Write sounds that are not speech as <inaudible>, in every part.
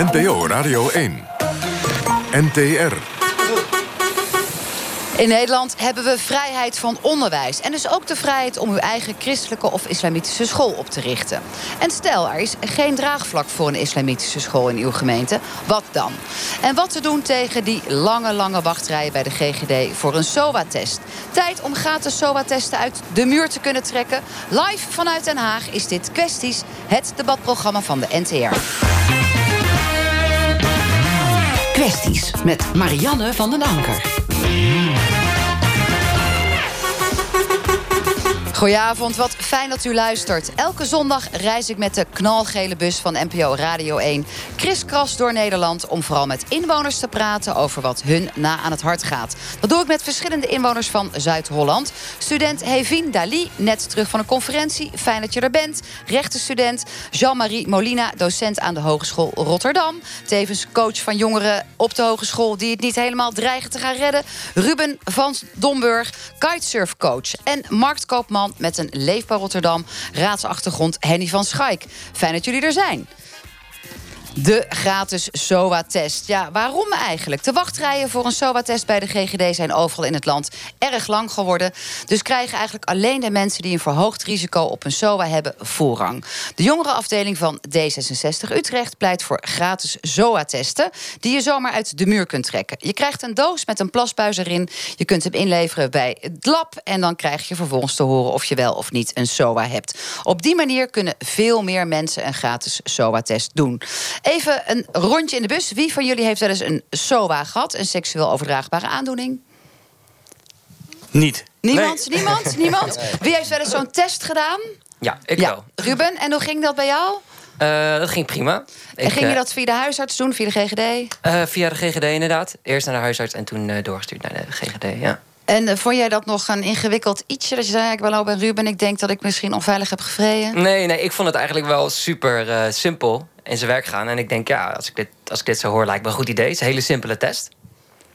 NPO Radio 1. NTR. In Nederland hebben we vrijheid van onderwijs. En dus ook de vrijheid om uw eigen christelijke of islamitische school op te richten. En stel, er is geen draagvlak voor een islamitische school in uw gemeente. Wat dan? En wat te doen tegen die lange, lange wachtrijen bij de GGD voor een SOA-test? Tijd om gratis SOA-testen uit de muur te kunnen trekken. Live vanuit Den Haag is dit Kwesties, het debatprogramma van de NTR. Kwesties met Marianne van den Anker. Goedenavond, wat fijn dat u luistert. Elke zondag reis ik met de knalgele bus van NPO Radio 1... kriskras door Nederland om vooral met inwoners te praten... over wat hun na aan het hart gaat. Dat doe ik met verschillende inwoners van Zuid-Holland. Student Hevin Dali, net terug van een conferentie. Fijn dat je er bent. Rechtenstudent Jean-Marie Molina, docent aan de Hogeschool Rotterdam. Tevens coach van jongeren op de hogeschool... die het niet helemaal dreigen te gaan redden. Ruben van Domburg, kitesurfcoach en marktkoopman met een Leefbaar Rotterdam raadsachtergrond Henny van Schaik. Fijn dat jullie er zijn. De gratis SOA-test. Ja, waarom eigenlijk? De wachtrijen voor een SOA-test bij de GGD zijn overal in het land erg lang geworden. Dus krijgen eigenlijk alleen de mensen die een verhoogd risico op een SOA hebben voorrang. De jongerenafdeling van D66 Utrecht pleit voor gratis SOA-testen die je zomaar uit de muur kunt trekken. Je krijgt een doos met een plasbuis erin. Je kunt hem inleveren bij het lab en dan krijg je vervolgens te horen of je wel of niet een SOA hebt. Op die manier kunnen veel meer mensen een gratis SOA-test doen. Even een rondje in de bus. Wie van jullie heeft wel eens een SOA gehad? Een seksueel overdraagbare aandoening? Niet. Niemand? Niemand? <laughs> Niemand? Wie heeft wel eens zo'n test gedaan? Ja, ik wel. Ruben, en hoe ging dat bij jou? Uh, dat ging prima. En ik, ging je dat via de huisarts doen, via de GGD? Uh, via de GGD inderdaad. Eerst naar de huisarts en toen uh, doorgestuurd naar de GGD, ja. En vond jij dat nog een ingewikkeld ietsje? Dat je zei, ik ben al bij Ruben, ik denk dat ik misschien onveilig heb gevreden? Nee, nee, ik vond het eigenlijk wel super simpel in zijn werk gaan. En ik denk, ja, als ik dit, als ik dit zo hoor, lijkt me een goed idee. Het is een hele simpele test.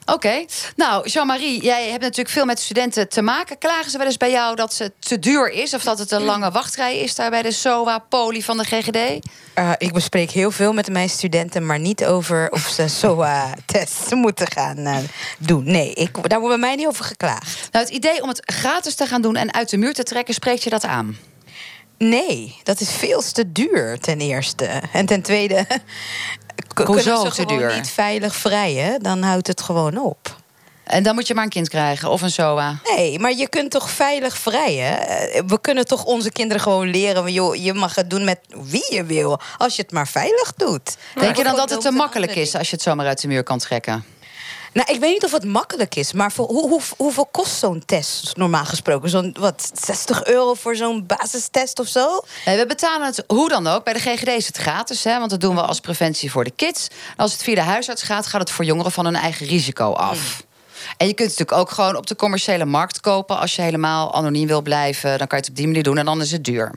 Oké. Nou, Jean-Marie, jij hebt natuurlijk veel met studenten te maken. Klagen ze wel eens bij jou dat het te duur is... of dat het een lange wachtrij is daar bij de SOA Poli van de GGD? Uh, eh, ik bespreek heel veel met mijn studenten... maar niet over of ze SOA-tests <laughs> moeten gaan uh, doen. Nee, ik, daar wordt bij mij niet over geklaagd. Nou, het idee om het gratis te gaan doen en uit de muur te trekken... spreekt je dat aan? Nee, dat is veel te duur ten eerste. En ten tweede, <laughs> Hoezo ze te duur? niet veilig vrijen, dan houdt het gewoon op. En dan moet je maar een kind krijgen of een SOA. Nee, maar je kunt toch veilig vrijen? Eh, we kunnen toch onze kinderen gewoon leren... Joh, je mag het doen met wie je wil, als je het maar veilig doet. Denk je dan dat het te makkelijk is als je het zomaar uit de muur kan trekken? Nou, ik weet niet of het makkelijk is, maar voor, hoe, hoe, hoeveel kost zo'n test normaal gesproken? Zo'n wat 60 euro voor zo'n basistest of zo? Nee, we betalen het hoe dan ook. Bij de GGD is het gratis, hè, want dat doen we als preventie voor de kids. En als het via de huisarts gaat, gaat het voor jongeren van hun eigen risico af. Hmm. En je kunt het natuurlijk ook gewoon op de commerciële markt kopen. Als je helemaal anoniem wil blijven, dan kan je het op die manier doen en dan is het duur.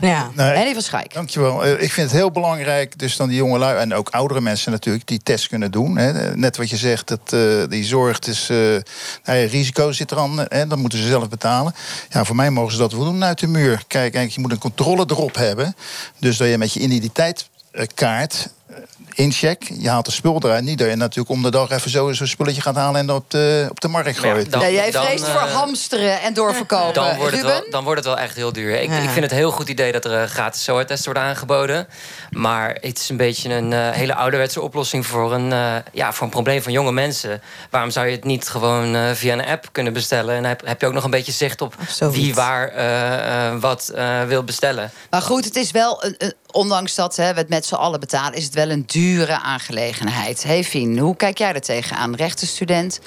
Ja, nee, van Schaik. Dankjewel. Eh, ik vind het heel belangrijk, dus dan die jonge lui... en ook oudere mensen natuurlijk, die test kunnen doen. Hè. Net wat je zegt, dat, uh, die zorg, is, uh, risico zit er aan, hè, dat moeten ze zelf betalen. Ja, voor mij mogen ze dat wel doen uit de muur. Kijk, je moet een controle erop hebben. Dus dat je met je identiteitskaart incheck. Je haalt de spul eruit. Niet dat je natuurlijk om de dag even zo'n zo spulletje gaat halen en op de, op de markt gooit. Ja, jij vreest voor uh, hamsteren en doorverkopen. Dan wordt, het wel, dan wordt het wel echt heel duur. Ik, ik vind het een heel goed idee dat er een gratis SOA-test wordt aangeboden. Maar het is een beetje een uh, hele ouderwetse oplossing voor een, uh, ja, voor een probleem van jonge mensen. Waarom zou je het niet gewoon via een app kunnen bestellen? En dan heb, heb je ook nog een beetje zicht op wie waar wat wil bestellen. Maar goed, het is wel een, een ondanks dat hè, we het met z'n allen betalen, is het wel een dure aangelegenheid. Hey Fien, hoe kijk jij er tegenaan? Rechtenstudent?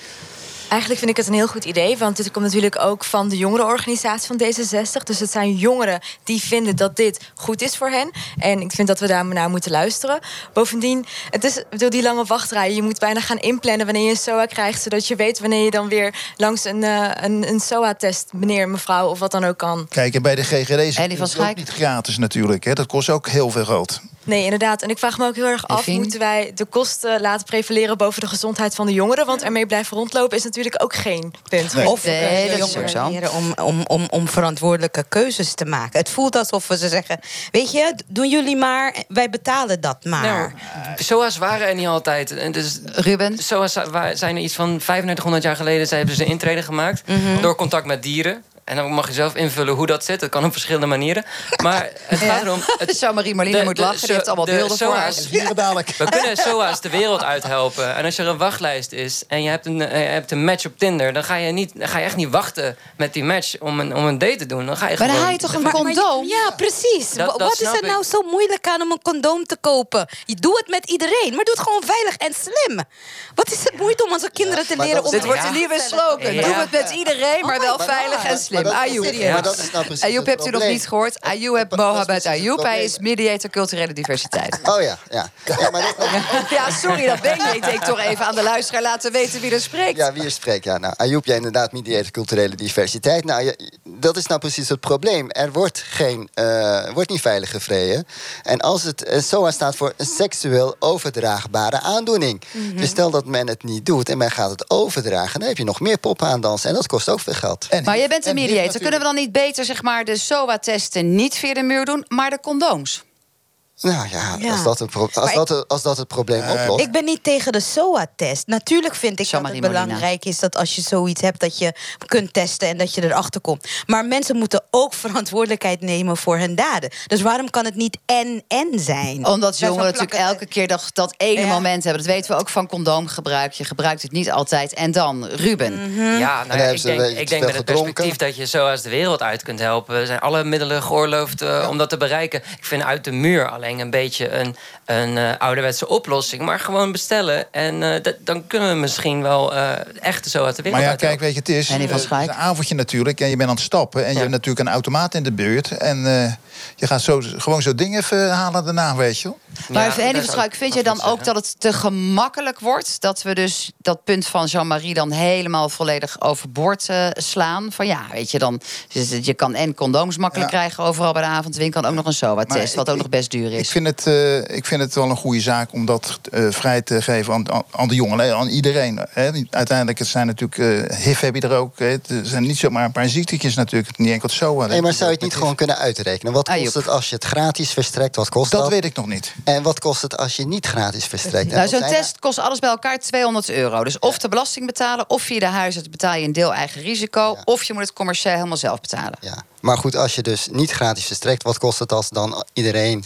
Eigenlijk vind ik het een heel goed idee, want dit komt natuurlijk ook van de jongerenorganisatie van D66. Dus het zijn jongeren die vinden dat dit goed is voor hen. En ik vind dat we daar naar moeten luisteren. Bovendien, het is door die lange wachtrij. Je moet bijna gaan inplannen wanneer je een SOA krijgt, zodat je weet wanneer je dan weer langs een, uh, een, een SOA-test, meneer, mevrouw of wat dan ook kan. Kijk, en bij de GGD is het ook niet gratis natuurlijk. Hè. Dat kost ook heel veel geld. Nee, inderdaad. En ik vraag me ook heel erg af... Moeten wij de kosten laten prevaleren boven de gezondheid van de jongeren? Want ermee blijven rondlopen is natuurlijk ook geen punt. Nee. Of Nee, dat is jongeren om, om, om, om verantwoordelijke keuzes te maken. Het voelt alsof we ze zeggen: Weet je, doen jullie maar, wij betalen dat maar. Nou, SOA's waren er niet altijd. En dus Ruben? SOA's wa- zijn er iets van 3500 jaar geleden... Zij hebben ze een intrede gemaakt door contact met dieren. En dan mag je zelf invullen hoe dat zit. Dat kan op verschillende manieren. Maar het gaat erom... Het, <laughs> Marie Marlene moet lachen. Die so- heeft allemaal de beelden voor haar. SOA's Hier dadelijk. We kunnen SOA's de wereld uithelpen. En als er een wachtlijst is en je hebt een, eh, je hebt een match op Tinder... Dan ga, je niet, dan ga je echt niet wachten met die match om een, om een date te doen. Dan ga je Maar dan gewoon... haal je toch een condoom? ja, precies. Dat- Wa- dat Wat is er ik. nou zo moeilijk aan om een condoom te kopen? Je doet het met iedereen, maar doe het gewoon veilig en slim. Wat is het moeite om onze kinderen te leren dat om Dit wordt een nieuwe slogan. Ja. Doe het met iedereen, maar wel veilig en maar slim. dat is- Ayoub. maar dat is nou precies Ayoub hebt u nog niet gehoord. Ayoub is Mohamed Ayoub. Hij is mediator culturele diversiteit. <laughs> Oh ja, ja. ja maar dat, <laughs> Ja, sorry, dat ben je. Ik denk toch even aan de luisteraar laten weten wie er spreekt. Ja, wie er spreekt. Ja, nou, Ayoub, jij inderdaad mediator culturele diversiteit. Nou, je- dat is nou precies het probleem. Er wordt, geen, eh, wordt niet veilig gevreden. En als het eh, SOA staat voor een seksueel overdraagbare aandoening. Dus stel dat men het niet doet en men gaat het overdragen... dan heb je nog meer poppen aan dansen. En dat kost ook veel geld. En- Maar jij bent een natuurlijk- Kunnen we dan niet beter zeg maar, de SOA-testen niet via de muur doen, maar de condooms? Nou ja, Ja. Als, dat een pro- als, dat, het- als dat het probleem oplost... Ik ben niet tegen de SOA-test. Natuurlijk vind ik dat het Molina. belangrijk is dat als je zoiets hebt, dat je kunt testen en dat je erachter komt. Maar mensen moeten ook <laughs> verantwoordelijkheid nemen voor hun daden. Dus waarom kan het niet en-en zijn? Omdat jongeren natuurlijk elke keer dat, dat ene Ja. moment hebben. Dat weten we ook van condoomgebruik. Je gebruikt het niet altijd. En dan, Ruben. Mhm. Ja, nou ik denk, ik denk met het gedronken. perspectief dat je zoals de wereld uit kunt helpen... zijn alle middelen geoorloofd eh, om dat te bereiken. Ik vind uit de muur alleen een beetje een, een eh, ouderwetse oplossing. Maar gewoon bestellen. En eh, dat- dan kunnen we misschien wel eh echt zo uit de wereld Maar ja, kijk, weet je, het is, is een avondje natuurlijk. En je bent aan het stappen. En je hebt natuurlijk een automaat in de buurt. En eh, je gaat zo, gewoon zo dingen even halen daarna, weet je wel. Maar Ja, Henny van Schuik, ik vind je dan ook dat het te gemakkelijk wordt? Dat we dus dat punt van Jean-Marie dan helemaal volledig overboord eh, slaan? Van ja, weet je, dan je kan en condooms makkelijk Ja. krijgen overal bij de avondwinkel. En ook nog een SOA-test, wat ik- ook nog best duur Ik is. vind, het, eh, ik vind het wel een goede zaak om dat eh, vrij te geven aan, aan- de jongeren, aan iedereen. Hè. Uiteindelijk, het zijn natuurlijk, eh HIV heb je er ook. Hè. Het zijn niet zomaar een paar ziektetjes natuurlijk, niet enkel SOA. Nee, maar zou je het niet gewoon kunnen uitrekenen? Wat Ayoub. kost het als je het gratis verstrekt? Wat kost dat? Dat weet ik nog niet. En wat kost het als je niet gratis verstrekt? Nou, zo'n er- test kost alles bij elkaar 200 euro. Dus of de belasting betalen, of via de huisarts betaal je een deel eigen risico... Ja. of je moet het commercieel helemaal zelf betalen. Ja. Maar goed, als je dus niet gratis verstrekt, wat kost het als dan iedereen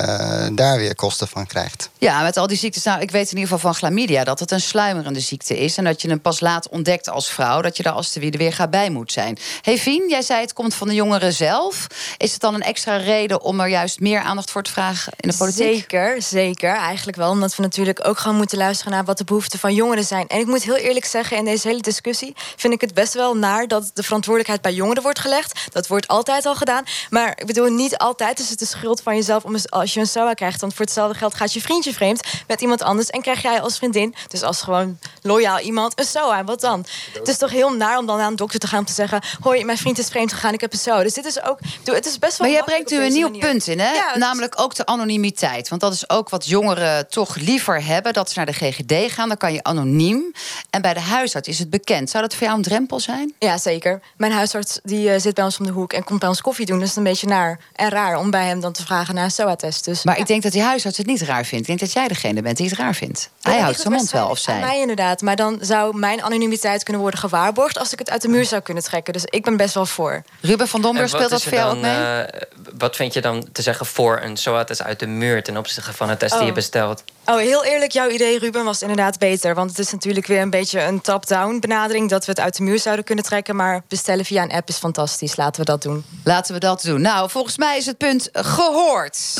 eh, daar weer kosten van krijgt? Ja, met al die ziektes. Nou, ik weet in ieder geval van chlamydia dat het een sluimerende ziekte is. En dat je hem pas laat ontdekt als vrouw. Dat je daar als de wie er weer gaat bij moet zijn. Hey Fien, jij zei het komt van de jongeren zelf. Is het dan een extra reden om er juist meer aandacht voor te vragen in de politiek? Zeker, zeker. Eigenlijk wel. Omdat we natuurlijk ook gewoon moeten luisteren naar wat de behoeften van jongeren zijn. En ik moet heel eerlijk zeggen, in deze hele discussie vind ik het best wel naar dat de verantwoordelijkheid bij jongeren wordt gelegd. Dat wordt altijd al gedaan. Maar ik bedoel, niet altijd is het de schuld van jezelf om eens- als je een SOA krijgt. Want voor hetzelfde geld gaat je vriendje vreemd met iemand anders. En krijg jij als vriendin, dus als gewoon loyaal iemand, een SOA. Wat dan? Het is toch heel naar om dan aan een dokter te gaan om te zeggen: Hoi, mijn vriend is vreemd gegaan, ik heb een SOA. Dus dit is ook. Het is best wel. Maar jij brengt nu een nieuw manier. punt in, hè? Ja, het is- Namelijk ook de anonimiteit. Want dat is ook wat jongeren toch liever hebben. Dat ze naar de GGD gaan, dan kan je anoniem. En bij de huisarts is het bekend. Zou dat voor jou een drempel zijn? Ja, zeker. Mijn huisarts die, eh, zit bij ons om de hoek en komt bij ons koffie doen. Dus het is een beetje naar en raar om bij hem dan te vragen naar een SOA-test. Dus, Maar ik denk dat die huisarts het niet raar vindt. Ik denk dat jij degene bent die het raar vindt. Hij houdt zijn het mond wel, of zij. mij inderdaad. Maar dan zou mijn anonimiteit kunnen worden gewaarborgd... als ik het uit de muur zou kunnen trekken. Dus ik ben best wel voor. Ruben van Domburg, speelt dat voor jou ook mee? eh, wat vind je dan te zeggen voor een SOA-test uit de muur... ten opzichte van een test die je Oh. bestelt? Oh, heel eerlijk, jouw idee, Ruben, was inderdaad beter. Want het is natuurlijk weer een beetje een top-down benadering... dat we het uit de muur zouden kunnen trekken. Maar bestellen via een app is fantastisch. Laten we dat doen. Laten we dat doen. Nou, volgens mij is het punt gehoord.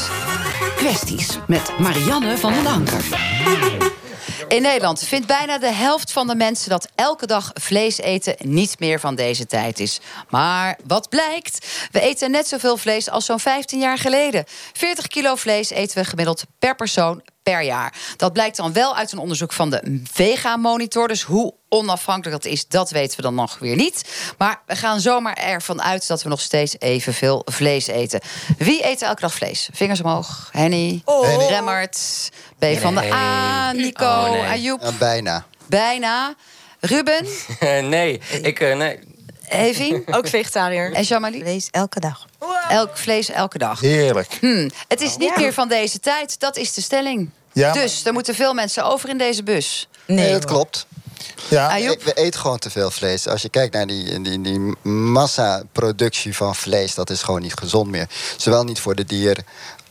Kwesties met Marianne van den Anker. In Nederland vindt bijna de helft van de mensen dat elke dag vlees eten niet meer van deze tijd is. Maar wat blijkt? We eten net zoveel vlees als zo'n 15 jaar geleden. 40 kilo vlees eten we gemiddeld per persoon per jaar. Dat blijkt dan wel uit een onderzoek van de Vega Monitor. Dus hoe onafhankelijk dat is, dat weten we dan nog weer niet. Maar we gaan zomaar ervan uit dat we nog steeds evenveel vlees eten. Wie eet elke dag vlees? Vingers omhoog. Henny, Henny. Remmert, B van de A, Nico, Oh, nee. Ayoub. Ja, bijna. Bijna. Ruben, <laughs> nee, ik, eh, nee. Evie <laughs> Ook vegetariër. en Jamali. Vlees elke dag. Elk vlees elke dag. Heerlijk. Hmm, Het is niet meer van deze tijd, dat is de stelling. Ja, dus er moeten veel mensen over in deze bus. Nee, dat klopt. Ja, we eten gewoon te veel vlees. Als je kijkt naar die, die, die massaproductie van vlees, dat is gewoon niet gezond meer. Zowel niet voor de dier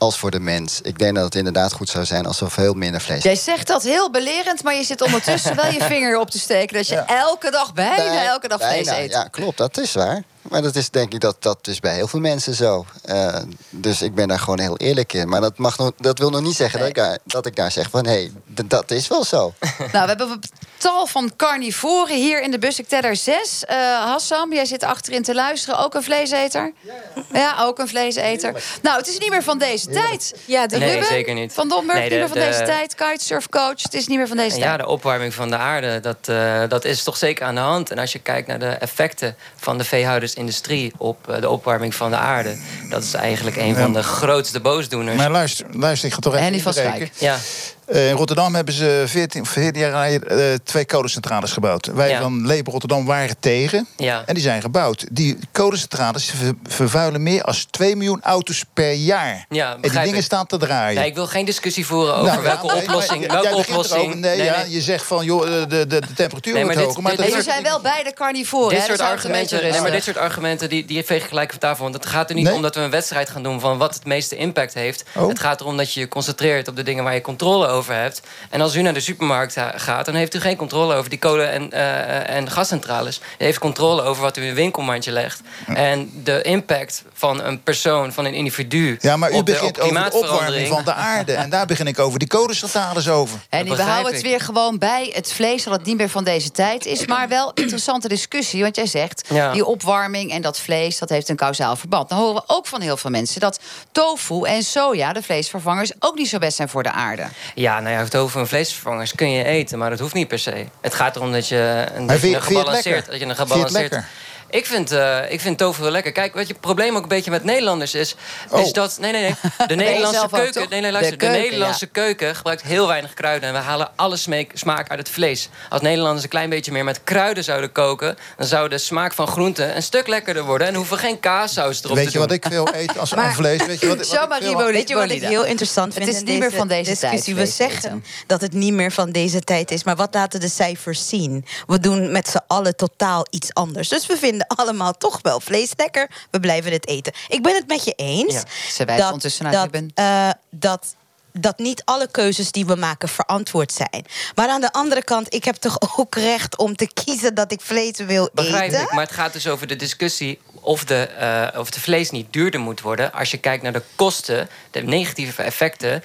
als voor de mens. Ik denk dat het inderdaad goed zou zijn als we veel minder vlees Jij zegt dat heel belerend, maar je zit ondertussen wel je <laughs> vinger op te steken... dat je Ja. elke dag, bijna Bij- elke dag vlees bijna, eet. Ja, klopt, dat is waar. Maar dat is denk ik dat dat is bij heel veel mensen zo. Eh, dus ik ben daar gewoon heel eerlijk in. Maar dat, mag nog, dat wil nog niet zeggen dat, ik daar, dat ik daar zeg van... hé, hey, dat is wel zo. <laughs> Nou, we hebben een tal van carnivoren hier in de bus. Ik tel er zes. Eh, Hassam, jij zit achterin te luisteren. Ook een vleeseter? Ja, ook een vleeseter. Nou, het is niet meer van deze tijd. Ja, de Nee, Ruben zeker niet. Van Domburg, Nee, niet meer de- van deze de- tijd. Kitesurfcoach, het is niet meer van deze En ja, tijd. de opwarming van de aarde, dat, eh, dat is toch zeker aan de hand. En als je kijkt naar de effecten van de veehoudersindustrie op eh, de opwarming van de aarde, dat is eigenlijk een van de grootste boosdoeners. maar luister, luister, ik ga toch even Henny van inbreken. Schaik. ja, in Rotterdam hebben ze 14, 14 jaar geleden eh, twee kolencentrales gebouwd. Wij Ja. van Label Rotterdam waren tegen. Ja. En die zijn gebouwd. Die kolencentrales ver- vervuilen meer dan 2 miljoen auto's per jaar. Ja, en die dingen ik. staan te draaien. nee, ik wil geen discussie voeren over Nou, welke nee, oplossing. maar welke jij oplossing. erover. Nee, ja, je zegt van, joh, eh, de, de, de temperatuur Nee, maar wordt dit- hoger. Maar dit- zijn wel beide carnivoren. Dit hè, soort argumenten, nee, maar dit soort argumenten die, die veeg gelijk op tafel. Want het gaat er niet Nee. om dat we een wedstrijd gaan doen van wat het meeste impact heeft. Oh. Het gaat erom dat je je concentreert op de dingen waar je controle over hebt. En als u naar de supermarkt ha- gaat, dan heeft u geen controle over die kolen- en, eh, en gascentrales. U heeft controle over wat u in een winkelmandje legt. En de impact van een persoon, van een individu. Ja, maar u op de, begint op over de opwarming van de aarde. En daar begin ik over die kolencentrales over. En we houden het weer gewoon bij het vlees, dat het niet meer van deze tijd is. Maar wel <clears throat> interessante discussie. Want jij zegt, Ja. die opwarming en dat vlees, dat heeft een kausaal verband. Dan horen we ook van heel veel mensen dat tofu en soja, de vleesvervangers, ook niet zo best zijn voor de aarde. Ja, nou ja, tofu en vleesvervangers kun je eten, maar dat hoeft niet per se. Het gaat erom dat je een, dat je een gebalanceerd, dat je een gebalanceerd. Ik vind, eh, ik vind tofu wel lekker. Kijk, wat je probleem ook een beetje met Nederlanders is, is Oh. dat. Nee, nee, nee. <laughs> De Nederlandse keuken. Nee, nee, luister. De Nederlandse keuken gebruikt heel weinig kruiden. En we halen alle smaak uit het vlees. Als Nederlanders een klein beetje meer met kruiden zouden koken, dan zou de smaak van groenten een stuk lekkerder worden. En hoeven we geen kaassaus erop Weet te je doen. wat ik wil eten als <laughs> Maar- aan vlees? Weet je wat, wat ik veel- Bollet. Weet je wat ik heel interessant Het vind? is in niet meer van deze tijd, discussie? We vlees zeggen eten. dat het niet meer van deze tijd is. Maar wat laten de cijfers zien? We doen met z'n allen totaal iets anders. Dus we vinden allemaal toch wel vlees lekker. We blijven het eten. Ik ben het met je eens. Ja. Ze wijst ondertussen naar dat, eh, dat dat niet alle keuzes die we maken verantwoord zijn. Maar aan de andere kant, ik heb toch ook recht om te kiezen dat ik vlees wil Begrijp eten. ik, maar het gaat dus over de discussie of de, eh, of de vlees niet duurder moet worden. Als je kijkt naar de kosten, de negatieve effecten.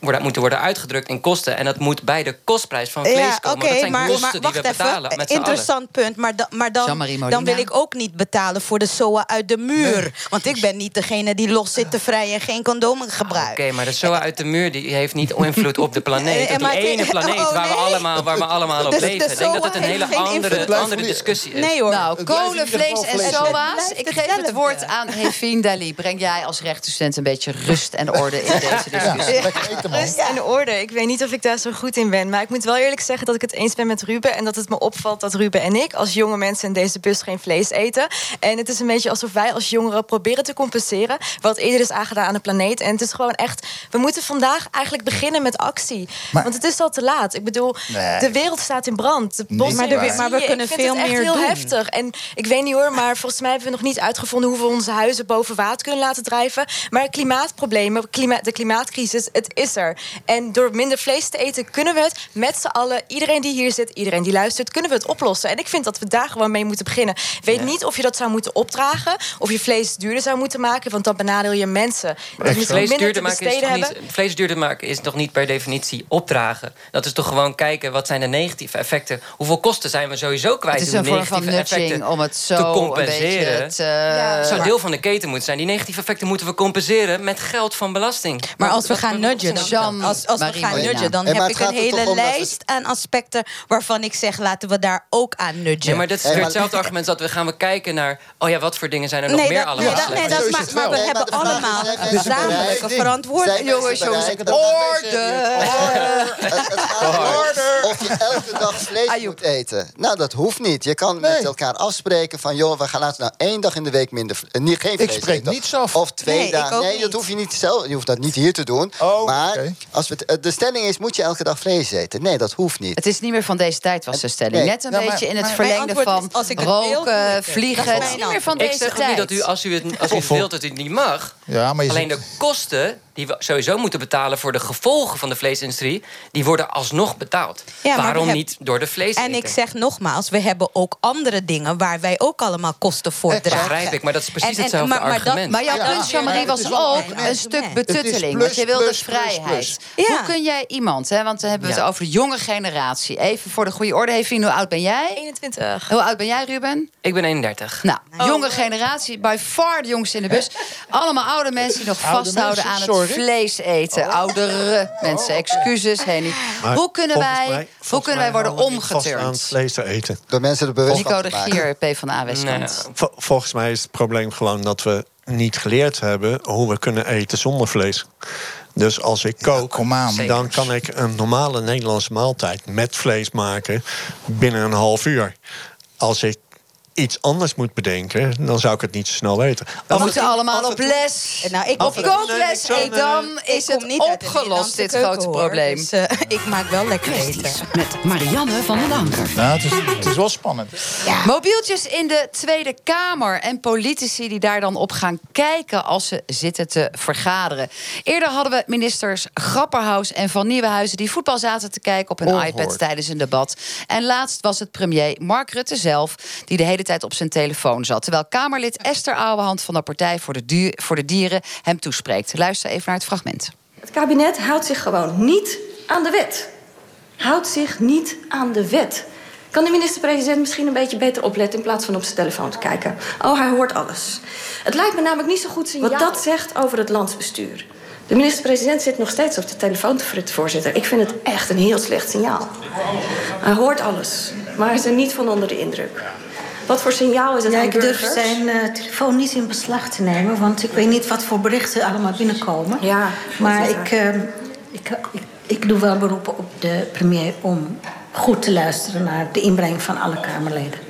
Worden, moeten worden uitgedrukt in kosten. En dat moet bij de kostprijs van vlees Ja, komen. dat zijn maar, kosten maar die wacht we betalen even. met z'n allen. Interessant punt. Maar, da- maar dan, dan wil ik ook niet betalen voor de SOA uit de muur. Want ik ben niet degene die los zit te vrijen en geen condomen gebruikt. Oké, maar de SOA uit de muur die heeft niet invloed op de planeet. <laughs> Maar die ene planeet oh, waar, we allemaal, waar we allemaal op Dus de leven. Ik denk dat het een hele andere, andere discussie is. Nee hoor. Nou, kolen, vlees en soa's. Ik geef het woord aan Hefien Dali. Breng jij als rechtenstudent een beetje rust en orde in <laughs> deze discussie? Ja. Rust in orde. Ik weet niet of ik daar zo goed in ben. Maar ik moet wel eerlijk zeggen dat ik het eens ben met Ruben. En dat het me opvalt dat Ruben en ik als jonge mensen in deze bus geen vlees eten. En het is een beetje alsof wij als jongeren proberen te compenseren. Wat eerder is aangedaan aan de planeet. En het is gewoon echt. We moeten vandaag eigenlijk beginnen met actie. Maar- Want het is al te laat. Ik bedoel, Nee. de wereld staat in brand. De bossen Maar de- maar we kunnen ik vind veel het echt meer heel doen. heftig. En ik weet niet hoor, maar volgens mij hebben we nog niet uitgevonden hoe we onze huizen boven water kunnen laten drijven. Maar klimaatproblemen, klima de klimaatcrisis, het is er. En door minder vlees te eten kunnen we het met z'n allen, iedereen die hier zit, iedereen die luistert, kunnen we het oplossen. En ik vind dat we daar gewoon mee moeten beginnen. Ik weet niet of je dat zou moeten opdragen, of je vlees duurder zou moeten maken, want dan benadeel je mensen die misschien Vlees minder duurder, maken is toch niet, vlees duurder maken is toch niet per definitie opdragen. Dat is toch gewoon kijken wat zijn de negatieve effecten. Hoeveel kosten zijn we sowieso kwijt Het is om een vorm van nudging effecten om het zo te een compenseren. beetje te... Ja. zou deel van de keten moeten zijn. Die negatieve effecten moeten we compenseren met geld van belasting. Maar als we gaan nudgen, dan Jean als, als we gaan nudgen, dan heb ik een hele lijst aan aspecten waarvan ik zeg, laten we daar ook aan nudgen. Nee, maar dat is Hey, maar- hetzelfde argument dat we gaan we kijken naar... oh ja, wat voor dingen zijn er nog Nee, meer dat, allemaal nee, dat, nee, dat, maar, we hebben maar allemaal een gezamenlijke verantwoordelijkheid. Jongens, orde! Het, het gaat erom of je elke dag vlees Ajoep. moet eten. Nou, dat hoeft niet. Je kan met elkaar afspreken van... joh, we gaan laten nou één dag in de week minder... eh, niet, geen vlees spreek eten. niets af. Of twee Nee, ik dagen. Nee, niet. dat hoef je niet zelf. Je hoeft dat niet hier te doen. Oh, maar als we eh, de stelling is, moet je elke dag vlees eten? Nee, dat hoeft niet. Het is niet meer van deze tijd, was de stelling. Nee. Net een maar- beetje in het maar verlengde van is, als ik het wil, doe ik roken, vliegen. Dat Het is niet meer van Ik deze zeg ook tijd. niet dat u, als u het, als u het wilt, dat u het niet mag. Ja, maar je Alleen de kosten die we sowieso moeten betalen voor de gevolgen van de vleesindustrie, die worden alsnog betaald. Ja, Waarom niet door de vlees? En ik zeg nogmaals, we hebben ook andere dingen waar wij ook allemaal kosten voor dragen. begrijp ik, maar dat is precies En- en- hetzelfde maar- maar dat- argument. Maar jouw Ja, punt, Jean-Marie, was ook een stuk betutteling. Want je wilde vrijheid. Plus. Ja. Hoe kun jij iemand, hè, want dan hebben we het Ja. over de jonge generatie. Even voor de goede orde. Even, hoe oud ben jij? 21. Hoe oud ben jij, Ruben? Ik ben 31. Nou, jonge generatie, by far de jongste in de bus. <laughs> Allemaal oude mensen die nog Oude vasthouden mensen, aan sorry. het vlees eten. Oudere mensen, excuses, Henny. Hoe kunnen wij, mij- hoe kunnen wij worden aan omgeturnd? vlees te eten. Door mensen er bewust Nico de te maken. Gier, P van de volgens mij is het probleem gewoon dat we niet geleerd hebben hoe we kunnen eten zonder vlees. Dus als ik kook, dan kan ik een normale Nederlandse maaltijd met vlees maken binnen een half uur. Als ik iets anders moet bedenken, dan zou ik het niet zo snel weten. We moeten allemaal op les. Nou, ik ik- kookles, dan is het niet opgelost, dit keuken, grote hoor. probleem. Dus, eh, <laughs> ik maak wel lekker eten. Met Marianne van den Anker. Nou, het, is, het is wel spannend. Mobieltjes in de Tweede Kamer en politici die daar dan op gaan kijken als ze zitten te vergaderen. Eerder hadden we ministers Grapperhaus en Van Nieuwenhuizen die voetbal zaten te kijken op hun iPad tijdens een debat. En laatst was het premier Mark Rutte zelf die de hele tijd op zijn telefoon zat. Terwijl Kamerlid Esther Ouwehand van de Partij voor de, Duur- voor de Dieren hem toespreekt. Luister even naar het fragment. Het kabinet houdt zich gewoon niet aan de wet. Houdt zich niet aan de wet. Kan de minister-president misschien een beetje beter opletten in plaats van op zijn telefoon te kijken? Oh, hij hoort alles. Het lijkt me namelijk niet zo goed signaal wat dat zegt over het landsbestuur. De minister-president zit nog steeds op de telefoon te voorzitter. Ik vind het echt een heel slecht signaal. Hij hoort alles, maar hij is er niet van onder de indruk. Wat voor signaal is het Ja, ik durf zijn eh, telefoon niet in beslag te nemen, want ik weet niet wat voor berichten allemaal binnenkomen. Ja, maar ik, eh, ik, ik, ik doe wel beroepen op de premier om goed te luisteren naar de inbreng van alle Kamerleden.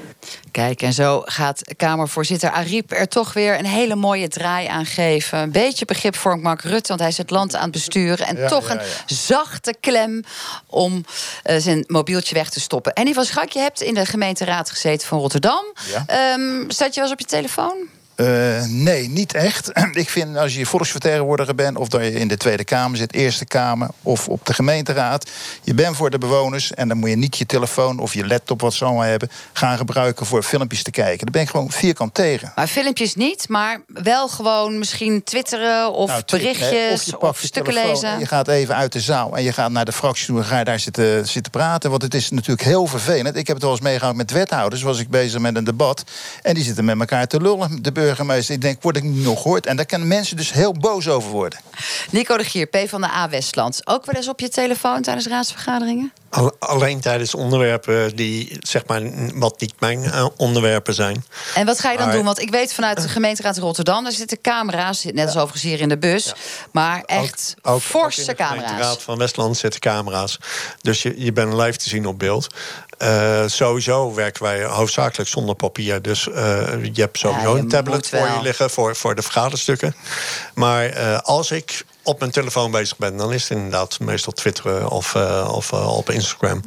Kijk, en zo gaat Kamervoorzitter Ariep er toch weer een hele mooie draai aan geven. Een beetje begrip voor Mark Rutte, want hij is het land aan het besturen. En Ja, toch ja, een zachte klem om eh, zijn mobieltje weg te stoppen. En van Schak, je hebt in de gemeenteraad gezeten van Rotterdam. Ja. Ehm, staat je wel eens op je telefoon? Eh, nee, niet echt. <clears throat> Ik vind als je volksvertegenwoordiger bent... of dat je in de Tweede Kamer zit, Eerste Kamer of op de gemeenteraad... je bent voor de bewoners en dan moet je niet je telefoon of je laptop... wat ze allemaal hebben, gaan gebruiken voor filmpjes te kijken. Daar ben ik gewoon vierkant tegen. Maar filmpjes niet, maar wel gewoon misschien twitteren of Nou, berichtjes of je of, pakt je stukken lezen. en Je gaat even uit de zaal en je gaat naar de fractie toe en ga je daar zitten, zitten praten. Want het is natuurlijk heel vervelend. Ik heb het wel eens meegemaakt met wethouders. Was ik bezig met een debat. En die zitten met elkaar te lullen. De burgemeester. Ik denk, word ik niet nog gehoord? En daar kunnen mensen dus heel boos over worden. Nico de Gier, P van de A Westland. Ook wel eens op je telefoon tijdens raadsvergaderingen? Al- Alleen tijdens onderwerpen die, zeg maar, wat niet mijn eh, onderwerpen zijn. En wat ga je dan Maar- doen? Want ik weet vanuit de gemeenteraad Rotterdam... daar zitten camera's, net als overigens hier in de bus. Maar echt Ook- ook in forse de camera's. gemeenteraad van Westland zitten camera's. Dus je, je bent live te zien op beeld. Eh, sowieso werken wij hoofdzakelijk zonder papier. Dus eh, je hebt sowieso Ja, je een tablet moet voor je liggen voor, voor de vergaderstukken. Maar eh, als ik op mijn telefoon bezig ben, dan is het inderdaad meestal twitteren of, eh, of eh, op Instagram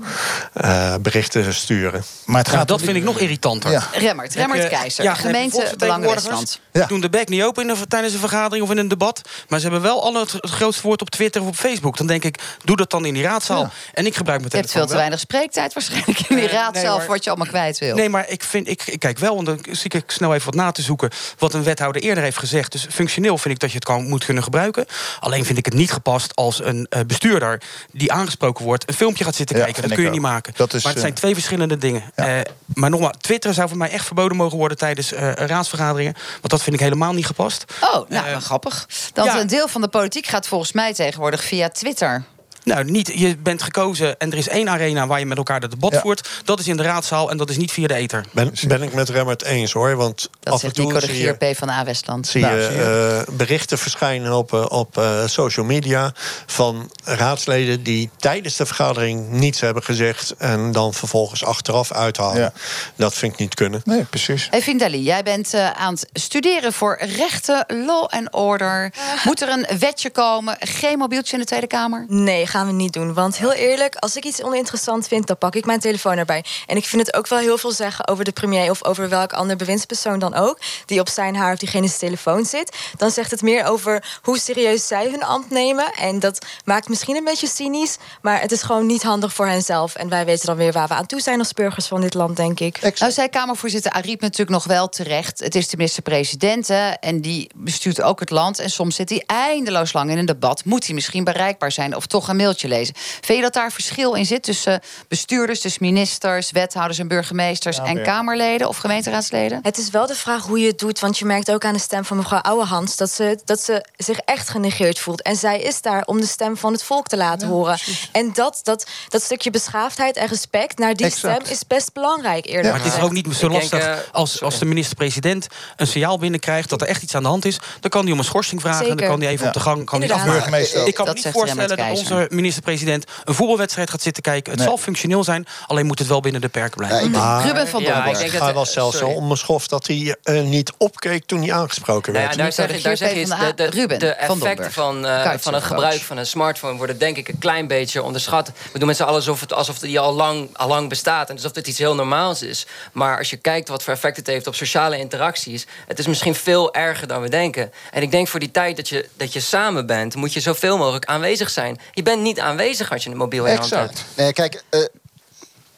eh, berichten sturen. Maar het Ja, gaat dat vind ik nog irritanter. Ja. Remmert, Remmert Keizer, ja, gemeente. Westland. Die Ja. doen de bek niet open in de- tijdens een vergadering of in een debat. Maar ze hebben wel alle het, het grootste woord op Twitter of op Facebook. Dan denk ik, doe dat dan in die raadzaal. Ja. En ik gebruik mijn Je hebt telefoon veel te wel. weinig spreektijd waarschijnlijk in die Eh, raad nee, wat je allemaal kwijt wil. Nee, maar ik, vind, ik, ik kijk wel, en dan zie ik snel even wat na te zoeken... wat een wethouder eerder heeft gezegd. Dus functioneel vind ik dat je het kan, moet kunnen gebruiken. Alleen vind ik het niet gepast als een eh, bestuurder die aangesproken wordt een filmpje gaat zitten Ja, kijken. Dat kun je niet maken. Dat is, maar het zijn eh, twee verschillende dingen. Eh, maar nogmaals, Twitter zou voor mij echt verboden mogen worden tijdens eh, raadsvergaderingen. Want dat vind ik helemaal niet gepast. Oh, nou, grappig. Dat ja. een deel van de politiek gaat volgens mij tegenwoordig via Twitter. Nou, niet, je bent gekozen en er is één arena waar je met elkaar het debat voert. Dat is in de raadzaal en dat is niet via de ether. Ben, ben ik met Remmert eens hoor. Want Dat af en toe zie je, P van A Westland. zie Nou, je eh, berichten verschijnen op, eh, op eh, social media van raadsleden die tijdens de vergadering niets hebben gezegd en dan vervolgens achteraf uithalen. Dat vind ik niet kunnen. Nee, precies. Hey Vindali, jij bent eh, aan het studeren voor rechten, law and order. Moet er een wetje komen? Geen mobieltje in de Tweede Kamer? Nee, gaan we niet doen. Want heel eerlijk, als ik iets oninteressant vind, dan pak ik mijn telefoon erbij. En ik vind het ook wel heel veel zeggen over de premier of over welk ander bewindspersoon dan ook, die op zijn haar of diegene zijn telefoon zit. Dan zegt het meer over hoe serieus zij hun ambt nemen. En dat maakt misschien een beetje cynisch, maar het is gewoon niet handig voor henzelf. En wij weten dan weer waar we aan toe zijn als burgers van dit land, denk ik. Nou zei Kamervoorzitter Ariep natuurlijk nog wel terecht. Het is de minister-president en die bestuurt ook het land. En soms zit hij eindeloos lang in een debat. Moet hij misschien bereikbaar zijn of toch een mailtje lezen? Vind je dat daar verschil in zit tussen bestuurders, dus ministers, wethouders en burgemeesters... Ja, en weer. Kamerleden of gemeenteraadsleden? Het is wel de vraag hoe je het doet. Want je merkt ook aan de stem van mevrouw Ouwehans... Dat ze, dat ze zich echt genegeerd voelt. En zij is daar om de stem van het volk te laten horen. En dat, dat, dat stukje beschaafdheid en respect naar die Exact. stem... is best belangrijk, eerlijk maar het is ook niet zo lastig als, als de minister-president een signaal binnenkrijgt dat er echt iets aan de hand is. Dan kan hij om een schorsing vragen. Zeker. Dan kan hij even Ja. op de gang kan hij Inderdaad. afmaken. Ik kan me niet voorstellen dat onze. Minister-president een voetbalwedstrijd gaat zitten kijken. Het Nee. zal functioneel zijn, alleen moet het wel binnen de perken blijven. Maar Ruben van ja, ik Ik denk ga dat- wel zelfs zo sorry. mijn schof dat hij niet opkeek toen hij aangesproken Nou werd. ja, daar zeg, daar de zeg je van De, de A, de, Ruben de van effecten van, eh, van het gebruik van een smartphone worden denk ik een klein beetje onderschat. We doen met z'n allen alsof, het, alsof die al lang, al lang bestaat en alsof het iets heel normaals is. Maar als je kijkt wat voor effect het heeft op sociale interacties, het is misschien veel erger dan we denken. En ik denk voor die tijd dat je, dat je samen bent, moet je zoveel mogelijk aanwezig zijn. Je bent niet aanwezig als je een mobiel in je hand hebt. Nee, kijk, eh,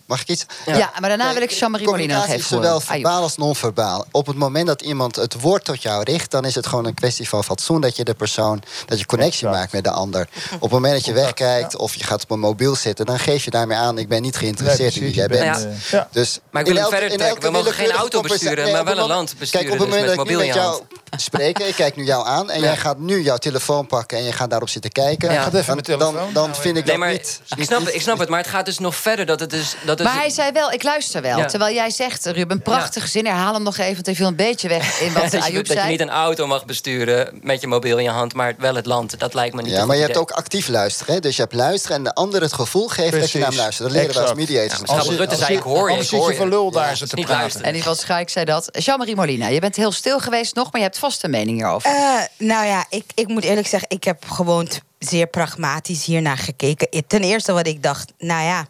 mag ik iets? Ja, maar daarna wil ik Jean-Marie Molina nog Communicatie even is zowel verbaal als non-verbaal. Op het moment dat iemand het woord tot jou richt... dan is het gewoon een kwestie van fatsoen dat je de persoon... dat je connectie maakt met de ander. Op het moment dat je wegkijkt of je gaat op een mobiel zitten... dan geef je daarmee aan, ik ben niet geïnteresseerd in wie jij bent. Nou ja. Dus Maar ik wil elke- verder trekken. We mogen geen auto besturen, Nee, maar wel een land besturen, Kijk, op het dus moment dat ik met jou spreek... ik kijk nu jou aan en jij gaat nu jouw telefoon pakken... en je gaat daarop zitten kijken... Dan, mijn telefoon dan, dan vind ik Nee, dat maar niet... ik snap, het, ik snap het, maar het gaat dus nog verder. Dat het dus, dat Maar hij zei wel, ik luister wel. Ja. Terwijl jij zegt, Ruben, prachtige zin. Herhaal hem nog even, want hij viel een beetje weg in wat <laughs> dat, je, Ayoub dat je zei. niet een auto mag besturen met je mobiel in je hand, maar wel het land. Dat lijkt me niet Ja, maar je hebt ook actief luisteren. Hè? Dus je hebt luisteren en de ander het gevoel geven dat je naar hem luistert. Dat leren we als mediators. Ja, Schabel Rutte zei, ik hoor je, ik zit hoor je voor lul daar Ja, ze het te niet praten. luisteren. En in ieder geval Schaik zei dat. Jean-Marie Molina, je bent heel stil geweest nog... maar je hebt vast een mening hierover. Eh, nou ja, ik, ik moet eerlijk zeggen, ik heb gewoon zeer pragmatisch hiernaar gekeken. Ten eerste wat ik dacht, nou ja,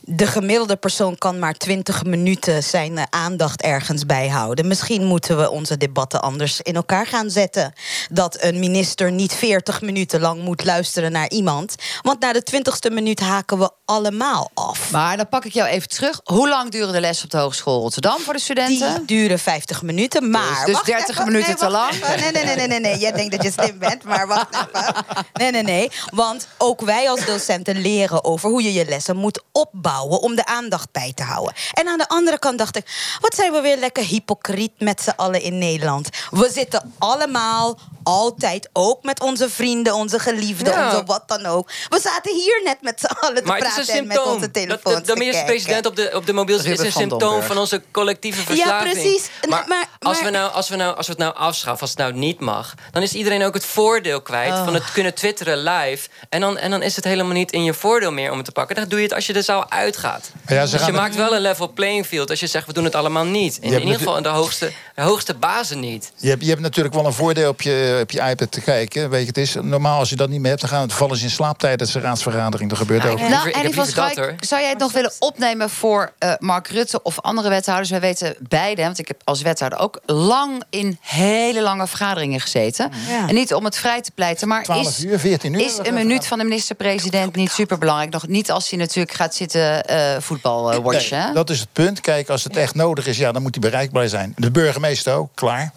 de gemiddelde persoon kan maar 20 minuten zijn eh, aandacht ergens bijhouden. Misschien moeten we onze debatten anders in elkaar gaan zetten. Dat een minister niet 40 minuten lang moet luisteren naar iemand. Want na de 20ste minuut haken we allemaal af. Maar dan pak ik jou even terug. Hoe lang duren de les op de Hogeschool Rotterdam voor de studenten? Die duren 50 minuten, maar... dus wacht 30 even, minuten nee, te lang? Nee, nee, nee, nee, nee, nee. Jij denkt dat je slim bent, maar wacht <laughs> even. Nee, nee, nee. Want ook wij als docenten leren over hoe je je lessen moet opbouwen... om de aandacht bij te houden. En aan de andere kant dacht ik... wat zijn we weer lekker hypocriet met z'n allen in Nederland. We zitten allemaal altijd, ook met onze vrienden, onze geliefden, Ja. onze wat dan ook. We zaten hier net met z'n allen te Maar het is praten een en met onze Dat de, telefoons de minister-president kijken. op de, op de mobiel is een symptoom van onze collectieve Ja, verslaving. precies. Nee, Maar, maar- als, we nou, als, we nou, als we het nou afschaffen, als het nou niet mag... dan is iedereen ook het voordeel kwijt Oh. van het kunnen twitteren live. En dan, en dan is het helemaal niet in je voordeel meer om het te pakken. Dan doe je het als je er zaal uitgaat. Ja, dus je het- maakt wel een level playing field als je zegt... we doen het allemaal niet. In, ieder geval in de hoogste, de hoogste bazen niet. Je hebt, je hebt natuurlijk wel een voordeel op je, op je iPad te kijken. Weet je, het is normaal als je dat niet meer hebt, dan gaan het vallen ze in slaap tijdens de raadsvergadering. Dat gebeurt ook. heb Nou, liever- en liever dat, zou jij het nog willen opnemen voor eh, Mark Rutte of andere wethouders? Wij weten beide, want ik heb als wethouder ook lang in hele lange vergaderingen gezeten. Ja. En niet om het vrij te pleiten, maar 12 is, uur, 14 14 uur. Is een minuut van de minister-president niet superbelangrijk? Nog niet als hij natuurlijk gaat zitten eh voetbal eh, watchen. Nee, dat is het punt. Kijk, als het echt nodig is, ja, dan moet hij bereikbaar zijn. De burgemeester ook, klaar.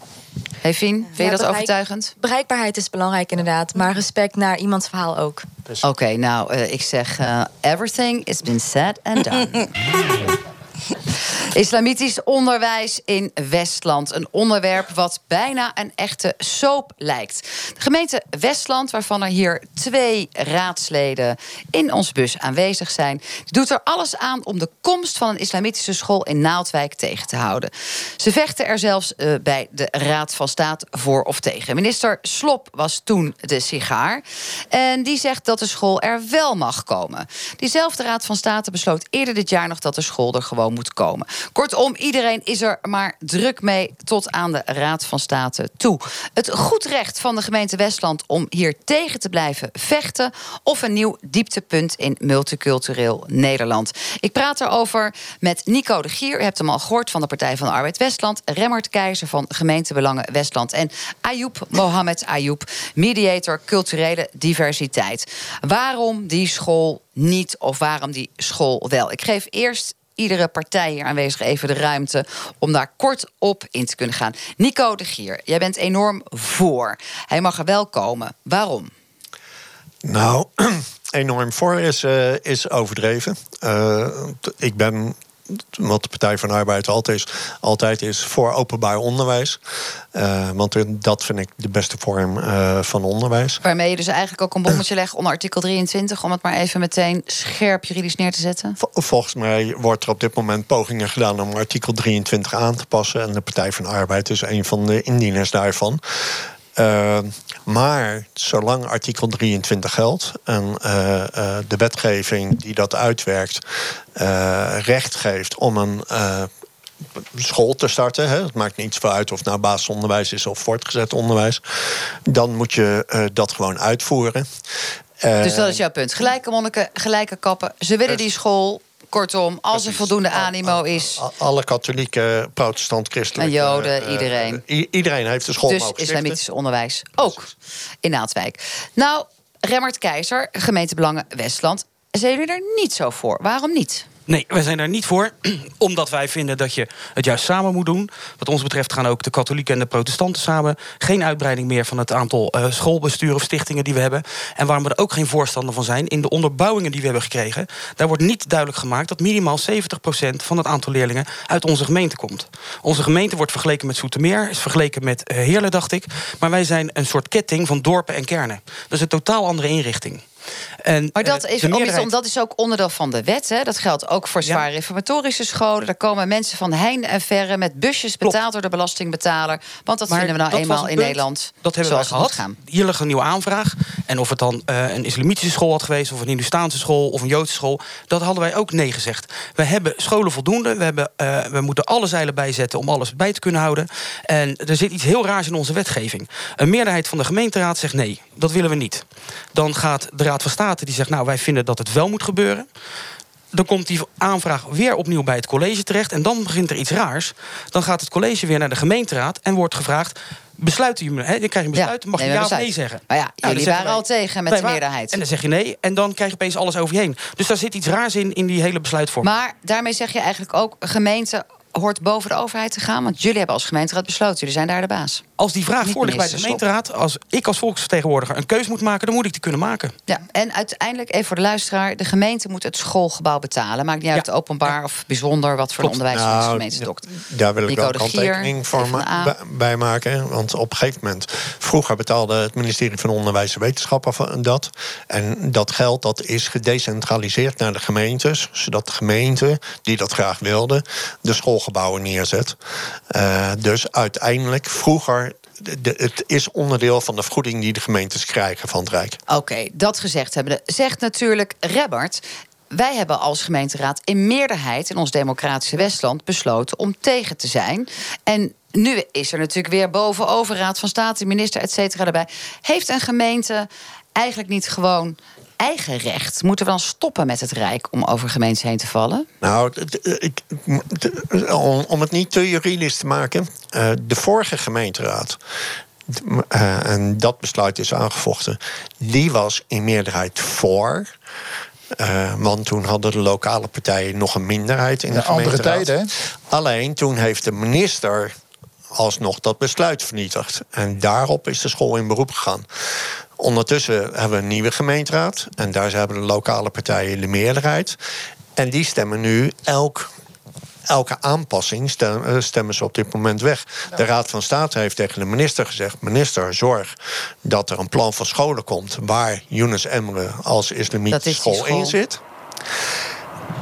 Hey Fien, vind je Ja, dat bereik- overtuigend? Bereikbaarheid is belangrijk inderdaad, maar respect naar iemands verhaal ook. Oké, nou, eh, ik zeg... eh, everything has been said and done. <laughs> <laughs> Islamitisch onderwijs in Westland. Een onderwerp wat bijna een echte soap lijkt. De gemeente Westland, waarvan er hier twee raadsleden in ons bus aanwezig zijn, doet er alles aan om de komst van een islamitische school in Naaldwijk tegen te houden. Ze vechten er zelfs eh, bij de Raad van State voor of tegen. Minister Slop was toen de sigaar. En die zegt dat de school er wel mag komen. Diezelfde Raad van State besloot eerder dit jaar nog dat de school er gewoon moet komen. Kortom, iedereen is er maar druk mee tot aan de Raad van State toe. Het goed recht van de gemeente Westland om hier tegen te blijven vechten of een nieuw dieptepunt in multicultureel Nederland. Ik praat erover met Nico de Gier. U hebt hem al gehoord van de Partij van de Arbeid Westland. Remmert Keizer van Gemeentebelangen Westland. En Ayoub Mohamed Ayoub, mediator culturele diversiteit. Waarom die school niet of waarom die school wel? Ik geef eerst iedere partij hier aanwezig even de ruimte om daar kort op in te kunnen gaan. Nico de Gier, jij bent enorm voor. Hij mag er wel komen. Waarom? Nou, <clears throat> enorm voor is, eh, is overdreven. Eh, ik ben, wat de Partij van de Arbeid altijd is, altijd is voor openbaar onderwijs. Eh, want dat vind ik de beste vorm eh, van onderwijs. Waarmee je dus eigenlijk ook een bommetje legt onder artikel 23... om het maar even meteen scherp juridisch neer te zetten? Volgens mij wordt er op dit moment pogingen gedaan om artikel 23 aan te passen. En de Partij van de Arbeid is een van de indieners daarvan. Uh, maar zolang artikel 23 geldt en uh, uh, de wetgeving die dat uitwerkt recht geeft om een school te starten, hè, het maakt niet zoveel uit of het nou basisonderwijs is of voortgezet onderwijs, dan moet je dat gewoon uitvoeren. dus dat is jouw punt. Gelijke monniken, gelijke kappen. Ze willen die school Kortom, als er voldoende animo is. Alle katholieken, protestant, christelijke. En joden, iedereen. Uh, iedereen heeft de school Dus islamitisch onderwijs ook in Naaldwijk. Nou, Remmert Keizer, gemeentebelangen Westland. Zijn jullie er niet zo voor? Waarom niet? Nee, wij zijn daar niet voor. <clears throat> Omdat wij vinden dat je het juist samen moet doen. Wat ons betreft gaan ook de katholieken en de protestanten samen. Geen uitbreiding meer van het aantal uh, schoolbesturen of stichtingen die we hebben. En waarom we er ook geen voorstander van zijn... in de onderbouwingen die we hebben gekregen... daar wordt niet duidelijk gemaakt dat minimaal 70% van het aantal leerlingen... uit onze gemeente komt. Onze gemeente wordt vergeleken met Zoetermeer. Is vergeleken met uh, Heerlen, dacht ik. Maar wij zijn een soort ketting van dorpen en kernen. Dat is een totaal andere inrichting. En, maar dat uh, is, meerderheid... dat is ook onderdeel van de wet. Hè? Dat geldt ook voor zwaar ja. reformatorische scholen. Daar komen mensen van heinde en verre met busjes betaald Klopt. door de belastingbetaler. Want dat maar vinden we nou eenmaal in punt. Nederland. Dat hebben we gehad. Gaan. Hier ligt een nieuwe aanvraag. En of het dan uh, een islamitische school had geweest, of een Hindustaanse school, of een Joodse school, dat hadden wij ook nee gezegd. We hebben scholen voldoende. We, hebben, uh, we moeten alle zeilen bijzetten om alles bij te kunnen houden. En er zit iets heel raars in onze wetgeving. Een meerderheid van de gemeenteraad zegt nee, dat willen we niet. Dan gaat de Raad van State die zegt, nou, wij vinden dat het wel moet gebeuren. Dan komt die aanvraag weer opnieuw bij het college terecht. En dan begint er iets raars. Dan gaat het college weer naar de gemeenteraad en wordt gevraagd. Besluiten jullie, hè? Je krijgt een besluit, ja, mag je ja of nee zeggen. Maar ja, nou, jullie waren wij, al tegen met de meerderheid. En dan zeg je nee, en dan krijg je opeens alles over je heen. Dus daar zit iets raars in, in die hele besluitvorming. Maar daarmee zeg je eigenlijk ook, gemeente hoort boven de overheid te gaan? Want jullie hebben als gemeenteraad besloten, jullie zijn daar de baas. Als die vraag voorligt bij de gemeenteraad, als ik als volksvertegenwoordiger een keus moet maken, dan moet ik die kunnen maken. Ja, en uiteindelijk, even voor de luisteraar, de gemeente moet het schoolgebouw betalen. Maakt niet uit ja. openbaar ja. of bijzonder wat voor onderwijs nou, de gemeente dokt. Daar wil ik Nico wel een kanttekening voor ma bij maken. Want op een gegeven moment, vroeger betaalde het ministerie van Onderwijs en Wetenschappen dat. En dat geld dat is gedecentraliseerd naar de gemeentes, zodat de gemeente, die dat graag wilde, de schoolgebouwen neerzet. Uh, dus uiteindelijk, vroeger het is onderdeel van de vergoeding die de gemeentes krijgen van het Rijk. Oké, dat gezegd hebben. Zegt natuurlijk Rebbert. Wij hebben als gemeenteraad in meerderheid in ons democratische Westland besloten om tegen te zijn. En nu is er natuurlijk weer bovenover Raad van State, minister, et cetera erbij. Heeft een gemeente eigenlijk niet gewoon eigen recht? Moeten we dan stoppen met het Rijk om over gemeentes heen te vallen? Nou, ik, om het niet te juridisch te maken. De vorige gemeenteraad eh, en dat besluit is aangevochten, die was in meerderheid voor. Uh, want toen hadden de lokale partijen nog een minderheid in de, de andere tijden. Alleen toen heeft de minister alsnog dat besluit vernietigd. En daarop is de school in beroep gegaan. Ondertussen hebben we een nieuwe gemeenteraad. En daar hebben de lokale partijen de meerderheid. En die stemmen nu elk elke aanpassing eh, stemmen ze op dit moment weg. De Raad van State heeft tegen de minister gezegd: minister, zorg dat er een plan van scholen komt waar Yunus Emre als islamitische school, school in zit.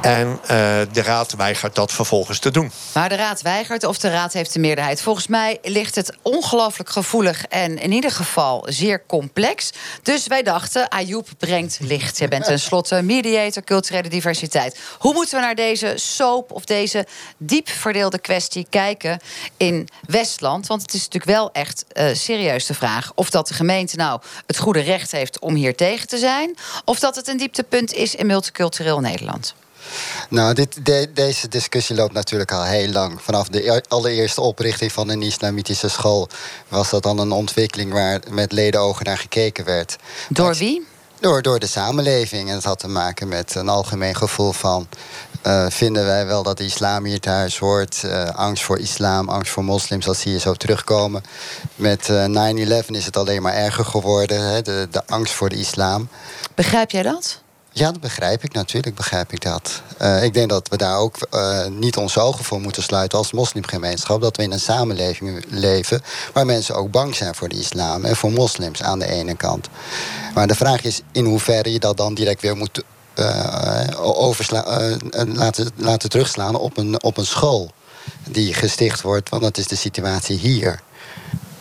En uh, de raad weigert dat vervolgens te doen. Maar de raad weigert of de raad heeft de meerderheid. Volgens mij ligt het ongelooflijk gevoelig en in ieder geval zeer complex. Dus wij dachten, Ayoub brengt licht. Je bent tenslotte mediator culturele diversiteit. Hoe moeten we naar deze soap of deze diep verdeelde kwestie kijken in Westland? Want het is natuurlijk wel echt uh, serieus de vraag of dat de gemeente nou het goede recht heeft om hier tegen te zijn, of dat het een dieptepunt is in multicultureel Nederland. Nou, dit, deze discussie loopt natuurlijk al heel lang. Vanaf de allereerste oprichting van een islamitische school was dat dan een ontwikkeling waar met ledenogen naar gekeken werd. Door wie? Door, door de samenleving. En het had te maken met een algemeen gevoel van. Uh, vinden wij wel dat de islam hier thuis hoort? Uh, angst voor islam, angst voor moslims, dat zie je zo terugkomen. Met uh, eh, 9-11 is het alleen maar erger geworden, hè? De, de angst voor de islam. Begrijp jij dat? Ja, dat begrijp ik. Natuurlijk begrijp ik dat. Uh, ik denk dat we daar ook uh, niet onze ogen voor moeten sluiten als moslimgemeenschap. Dat we in een samenleving leven waar mensen ook bang zijn voor de islam en voor moslims aan de ene kant. Maar de vraag is in hoeverre je dat dan direct weer moet uh, laten, laten terugslaan op een, op een school die gesticht wordt. Want dat is de situatie hier.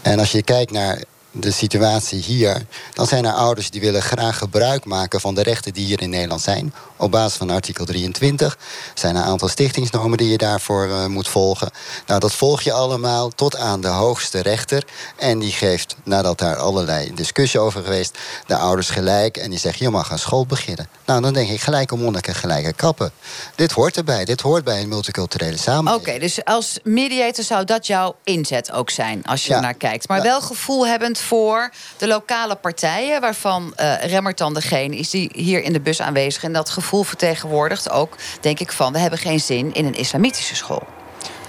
En als je kijkt naar de situatie hier, dan zijn er ouders die willen graag gebruik maken van de rechten die hier in Nederland zijn. Op basis van artikel 23 zijn er een aantal stichtingsnormen die je daarvoor uh, moet volgen. Nou, dat volg je allemaal tot aan de hoogste rechter. En die geeft, nadat daar allerlei discussie over geweest, de ouders gelijk. En die zegt, je mag aan school beginnen. Nou, dan denk ik gelijke monniken, gelijke kappen. Dit hoort erbij. Dit hoort bij een multiculturele samenleving. Oké, dus als mediator zou dat jouw inzet ook zijn, als je ja. naar kijkt. Maar wel gevoel hebbend voor de lokale partijen... waarvan uh, Remmert dan degene is die hier in de bus aanwezig... en dat gevoel vertegenwoordigt ook, denk ik, van... we hebben geen zin in een islamitische school.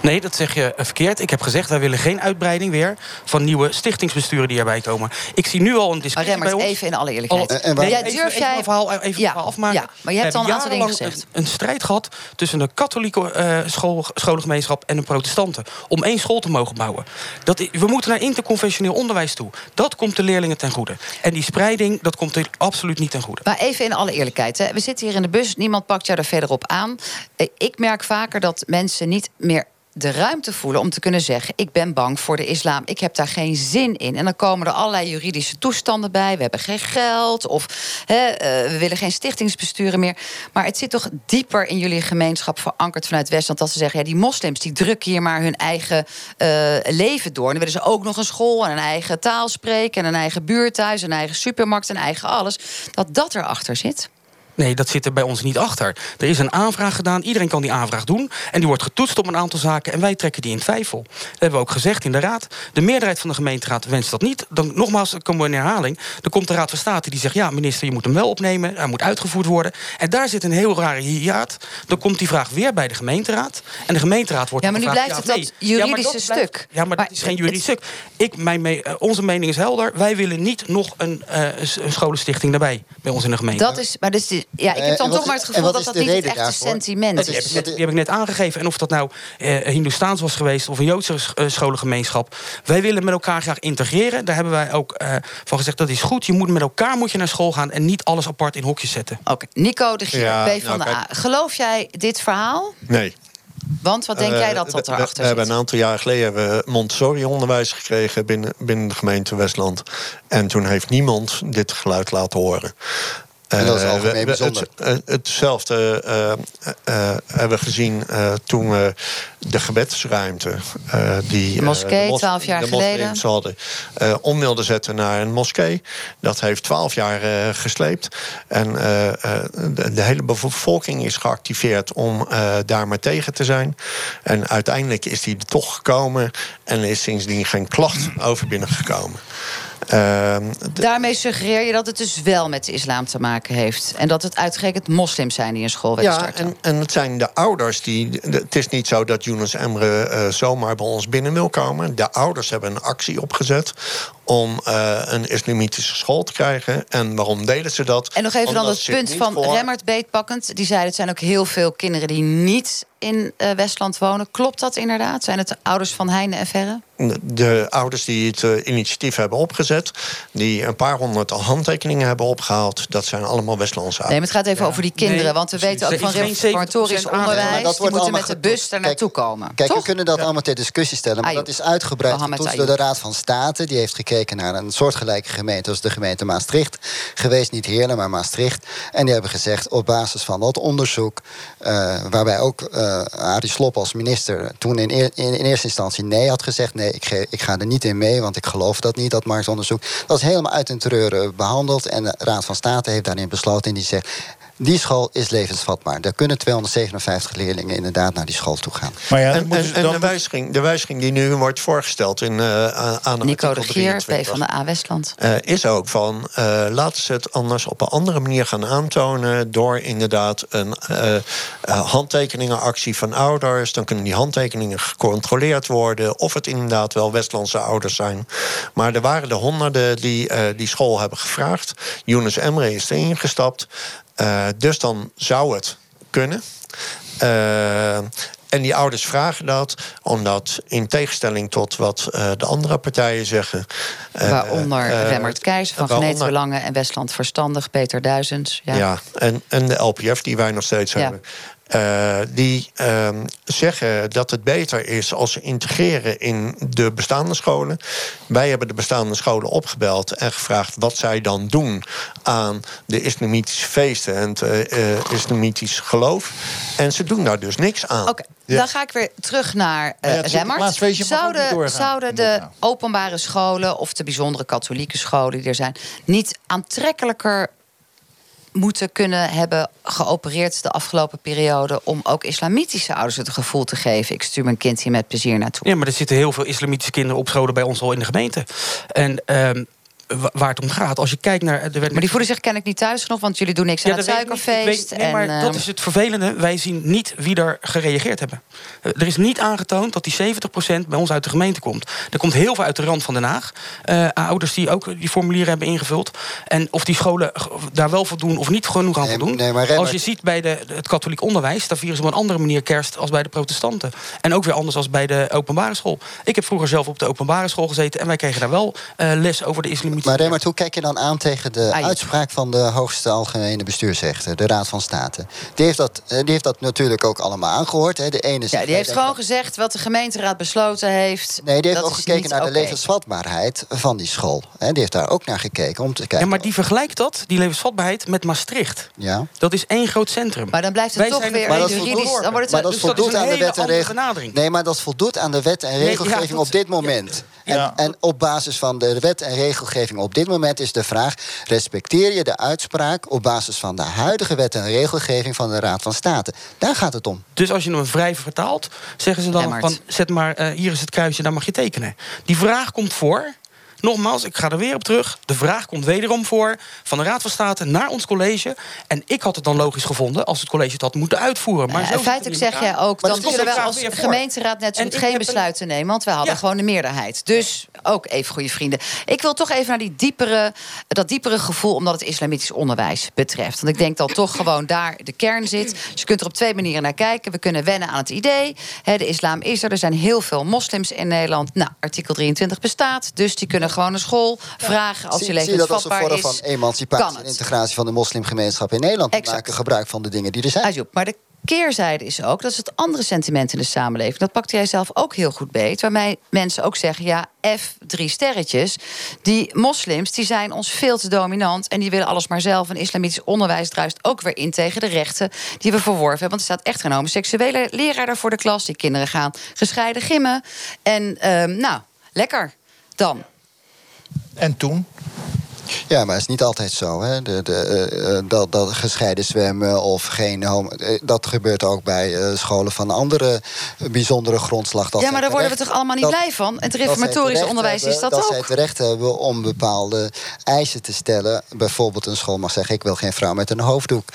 Nee, dat zeg je verkeerd. Ik heb gezegd, wij willen geen uitbreiding weer... van nieuwe stichtingsbesturen die erbij komen. Ik zie nu al een discussie maar bij ons... even in alle eerlijkheid. Oh, en, en ja, durf jij... Even, verhaal, even ja, afmaken. Ja, maar je hebt dan een aantal dingen gezegd. Een, een, strijd gehad tussen een katholieke uh, school, scholengemeenschap... en een protestanten, om één school te mogen bouwen. Dat, we moeten naar interconfessioneel onderwijs toe. Dat komt de leerlingen ten goede. En die spreiding, dat komt er absoluut niet ten goede. Maar even in alle eerlijkheid. Hè. We zitten hier in de bus, niemand pakt jou er verder op aan. Eh, ik merk vaker dat mensen niet meer de ruimte voelen om te kunnen zeggen: Ik ben bang voor de islam, ik heb daar geen zin in. En dan komen er allerlei juridische toestanden bij. We hebben geen geld of uh, we willen geen stichtingsbesturen meer. Maar het zit toch dieper in jullie gemeenschap verankerd vanuit Westland dat ze zeggen: ja, die moslims die drukken hier maar hun eigen uh, leven door. En dan willen ze ook nog een school en een eigen taal spreken, en een eigen buurthuis, een eigen supermarkt, een eigen alles. Dat dat erachter zit. Nee, dat zit er bij ons niet achter. Er is een aanvraag gedaan, iedereen kan die aanvraag doen... en die wordt getoetst op een aantal zaken en wij trekken die in twijfel. Dat hebben we ook gezegd in de Raad. De meerderheid van de gemeenteraad wenst dat niet. Dan, nogmaals, dan komen we in herhaling. Dan komt de Raad van State die zegt... ja, minister, je moet hem wel opnemen, hij moet uitgevoerd worden. En daar zit een heel rare hiaat. Dan komt die vraag weer bij de gemeenteraad. En de gemeenteraad wordt Ja, maar nu blijft het dat juridische ja, stuk. ja, maar, dat is geen juridisch stuk. Ik, mijn me uh, onze mening is helder. Wij willen niet nog een, uh, een scholenstichting daarbij bij ons in de gemeente. Dat is, maar dus, ja, ik heb dan toch maar het gevoel dat dat niet het echte sentiment is. Die heb, die heb ik net aangegeven. En of dat nou eh, Hindoestaans was geweest of een Joodse uh, scholengemeenschap. Wij willen met elkaar graag integreren. Daar hebben wij ook uh, van gezegd dat is goed. Je moet met elkaar moet je naar school gaan en niet alles apart in hokjes zetten. Oké, Nico de Gier, ja, B van nou, de A. Geloof jij dit verhaal? Nee. Want wat denk jij dat dat erachter zit? We hebben een aantal jaar geleden we Montessori-onderwijs gekregen binnen, binnen de gemeente Westland. En toen heeft niemand dit geluid laten horen. En dat is Eh, algemeen we- we- bijzonder. het- eh, hetzelfde eh, eh, hebben we gezien eh, toen we de gebedsruimte... eh, die, De moskee, eh, mos- 12 jaar de geleden. hadden eh, om wilden zetten naar een moskee. Dat heeft 12 jaar eh, gesleept. En eh, eh, de, de hele bevolking is geactiveerd om eh, daar maar tegen te zijn. En uiteindelijk is die er toch gekomen... en er is sindsdien geen klacht over binnengekomen. Ehm, Daarmee suggereer je dat het dus wel met de islam te maken heeft. En dat het uitgerekend moslims zijn die een school willen Ja, starten. en, en het zijn de ouders die. de- Het is niet zo dat Yunus Emre eh, zomaar bij ons binnen wil komen. De ouders hebben een actie opgezet om eh, een islamitische school te krijgen. En waarom deden ze dat? En nog even dan het punt van voor- Remmert beetpakkend. Die zei, het zijn ook heel veel kinderen die niet in eh, Westland wonen. Klopt dat inderdaad? Zijn het de ouders van Heine en Verre? De ouders die het eh, initiatief hebben opgezet, die een paar honderd handtekeningen hebben opgehaald, dat zijn allemaal Westlandse Nee, maar het gaat even over die kinderen. Nee, want we precies. weten ook van reformatorisch 70% aandacht. onderwijs. Dat die moeten met de bus er naartoe komen. Kijk, we kunnen dat allemaal ter discussie stellen. Maar Ayoub. dat is uitgebreid door de. Raad van State. Die heeft gekeken naar een soortgelijke gemeente als de gemeente Maastricht. Geweest niet Heerlen, maar Maastricht. En die hebben gezegd op basis van dat onderzoek... eh, waarbij ook eh Arie Slob als minister toen in, in, eerste instantie nee had gezegd... nee, ik, ik ga er niet in mee, want ik geloof dat niet, dat marktonderzoek. Dat is helemaal uit en treuren behandeld. En de Raad van State heeft daarin besloten en die zegt... Die school is levensvatbaar. Daar kunnen 257 leerlingen inderdaad naar die school toe gaan. Maar ja, En, moeten en, ze en dan de, wijziging, de wijziging die nu wordt voorgesteld in, eh, aan Nico de artikel Gier, P 23. van de A Westland. Eh, is ook van eh, laten ze het anders op een andere manier gaan aantonen. door inderdaad een handtekeningenactie van ouders. Dan kunnen die handtekeningen gecontroleerd worden. of het inderdaad wel Westlandse ouders zijn. Maar er waren de honderden die eh, die school hebben gevraagd. Yunus Emre is erin gestapt. Eh, dus dan zou het kunnen. Eh, en die ouders vragen dat, omdat in tegenstelling tot wat eh, de andere partijen zeggen. Waaronder eh, Remmert Keijs van waaronder- Genetische Belangen en Westland Verstandig, Peter Duizends. Ja. Ja, en, en de LPF die wij nog steeds Ja. hebben. Eh, die ehm, zeggen dat het beter is als ze integreren in de bestaande scholen. Wij hebben de bestaande scholen opgebeld en gevraagd wat zij dan doen aan de islamitische feesten en het eh, eh, islamitisch geloof. En ze doen daar dus niks aan. Oké, dan ga ik weer terug naar Ja, eh het Remmert. Zouden, zouden de openbare scholen of de bijzondere katholieke scholen die er zijn, niet aantrekkelijker moeten kunnen hebben geopereerd de afgelopen periode om ook islamitische ouders het gevoel te geven: ik stuur mijn kind hier met plezier naartoe. Ja, maar er zitten heel veel islamitische kinderen op scholen bij ons al in de gemeente. En ehm, waar het om gaat, als je kijkt naar... Werd Maar die voelen zich kennelijk niet thuis genoeg, want jullie doen niks aan Ja, het ik. Ik suikerfeest. weet- nee, maar dat ehm, is het vervelende. Wij zien niet wie er gereageerd hebben. Eh, Er is niet aangetoond dat die 70% bij ons uit de gemeente komt. Er komt heel veel uit de rand van Den Haag. Eh, ouders die ook die formulieren hebben ingevuld. En of die scholen daar wel voldoen of niet genoeg aan voldoen. nee, maar Remmert- als je ziet bij de, het katholiek onderwijs... daar vieren ze op een andere manier kerst als bij de protestanten. En ook weer anders als bij de openbare school. Ik heb vroeger zelf op de openbare school gezeten... en wij kregen daar wel eh, les over de Maar Remmert, hoe kijk je dan aan tegen de Ayoub. uitspraak van de hoogste algemene bestuursrechter, de Raad van State? Die heeft dat, eh, die heeft dat natuurlijk ook allemaal aangehoord. Hè. De ene ja, die heeft gewoon gezegd wat de gemeenteraad besloten heeft. Nee, die heeft ook gekeken naar de levensvatbaarheid van die school. Hè. Die heeft daar ook naar gekeken om te kijken. Ja, maar die vergelijkt dat, die levensvatbaarheid, met Maastricht. Ja. Dat is één groot centrum. Maar dan blijft het Wij toch zijn weer Maar een dat juridisch. voldoet- Dan wordt het maar dat dus dat is voldoet een aan de hele wet en andere regel. benadering. Nee, maar dat voldoet aan de wet en ja, regelgeving dat- op dit moment. En, Ja. en op basis van de wet en regelgeving op dit moment is de vraag: respecteer je de uitspraak op basis van de huidige wet en regelgeving van de Raad van State? Daar gaat het om. Dus als je hem vrij vertaalt, zeggen ze dan van zet maar eh, hier is het kruisje, daar mag je tekenen. Die vraag komt voor. Nogmaals, ik ga er weer op terug. De vraag komt wederom voor van de Raad van State naar ons college. En ik had het dan logisch gevonden als het college het had moeten uitvoeren. Maar zit het feitelijk zeg jij ook, dan dat kunnen we als gemeenteraad net zo geen besluiten nemen. Want we hadden Ja. gewoon de meerderheid. Dus ook even goede vrienden. Ik wil toch even naar die diepere, dat diepere gevoel... omdat het islamitisch onderwijs betreft. Want ik denk dat toch gewoon daar de kern zit. Dus je kunt er op twee manieren naar kijken. We kunnen wennen aan het idee. De islam is er. Er zijn heel veel moslims in Nederland. Nou, artikel 23 bestaat. Dus die kunnen gewoon een school vragen... als zie, die zie je dat als een vorm is. van emancipatie en integratie van de moslimgemeenschap in Nederland? Exact. maken gebruik van de dingen die er zijn. Ajoep, maar de keerzijde is ook, dat is het andere sentiment in de samenleving. Dat pakt jij zelf ook heel goed beet. Waarmee mensen ook zeggen, ja, F, drie sterretjes. Die moslims die zijn ons veel te dominant. En die willen alles maar zelf. En islamitisch onderwijs druist ook weer in tegen de rechten die we verworven hebben. Want er staat echt geen homoseksuele leraar daar voor de klas. Die kinderen gaan gescheiden gimmen. En ehm, nou, lekker dan. En toen? Ja, maar het is niet altijd zo. Hè? De, de, eh, eh, dat, dat gescheiden zwemmen of geen homo... eh, Dat gebeurt ook bij scholen van andere bijzondere grondslag. Dat ja, maar daar worden we toch allemaal niet dat- blij van? Het dat zij reformatorisch terecht onderwijs is dat, dat ook. zij terecht hebben om bepaalde eisen te stellen. Bijvoorbeeld een school mag zeggen... ik wil geen vrouw met een hoofddoek.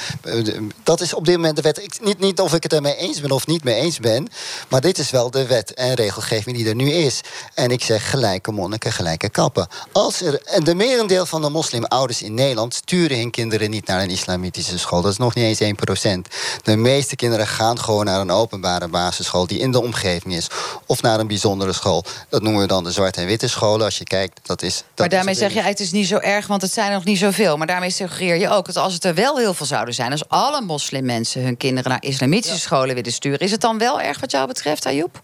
Dat is op dit moment de wet. Ik, niet, niet of ik het ermee eens ben of niet mee eens ben... maar dit is wel de wet en regelgeving die er nu is. En ik zeg gelijke monniken, gelijke kappen. Als er, en de merendeel van de moslimouders in Nederland... sturen hun kinderen niet naar een islamitische school. Dat is nog niet eens 1%. De meeste kinderen gaan gewoon naar een openbare basisschool... die in de omgeving is. Of naar een bijzondere school. Dat noemen we dan de zwarte en witte scholen. Als je kijkt, dat is... Dat maar daarmee zeg je, het is niet zo erg, want het zijn er nog niet zoveel. Maar daarmee suggereer je ook dat als het er wel heel veel zouden zijn... als alle moslimmensen hun kinderen naar islamitische scholen willen sturen... is het dan wel erg wat jou betreft, Ayoub?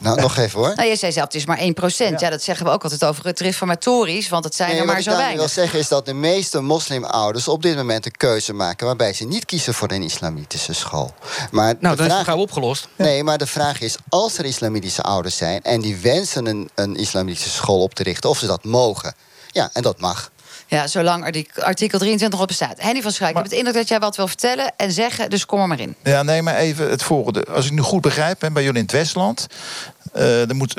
Nou, nog even hoor. Nou, je zei zelf, het is maar 1 procent. Ja. dat zeggen we ook altijd over het reformatorisch, want het zijn Nee, er wat maar ik zo weinig. wil zeggen is dat de meeste moslimouders op dit moment een keuze maken waarbij ze niet kiezen voor een islamitische school. Maar Nou, dan is gauw opgelost. Nee, maar de vraag is: als er islamitische ouders zijn en die wensen een, een islamitische school op te richten, of ze dat mogen. Ja, en dat mag. Ja, zolang artikel 23 op bestaat. Henny van Schaik, ik heb het indruk dat jij wat wil vertellen en zeggen, dus kom er maar in. Ja, nee, maar even het volgende. Als ik nu goed begrijp, hè, bij jullie in het Westland... eh, er moet,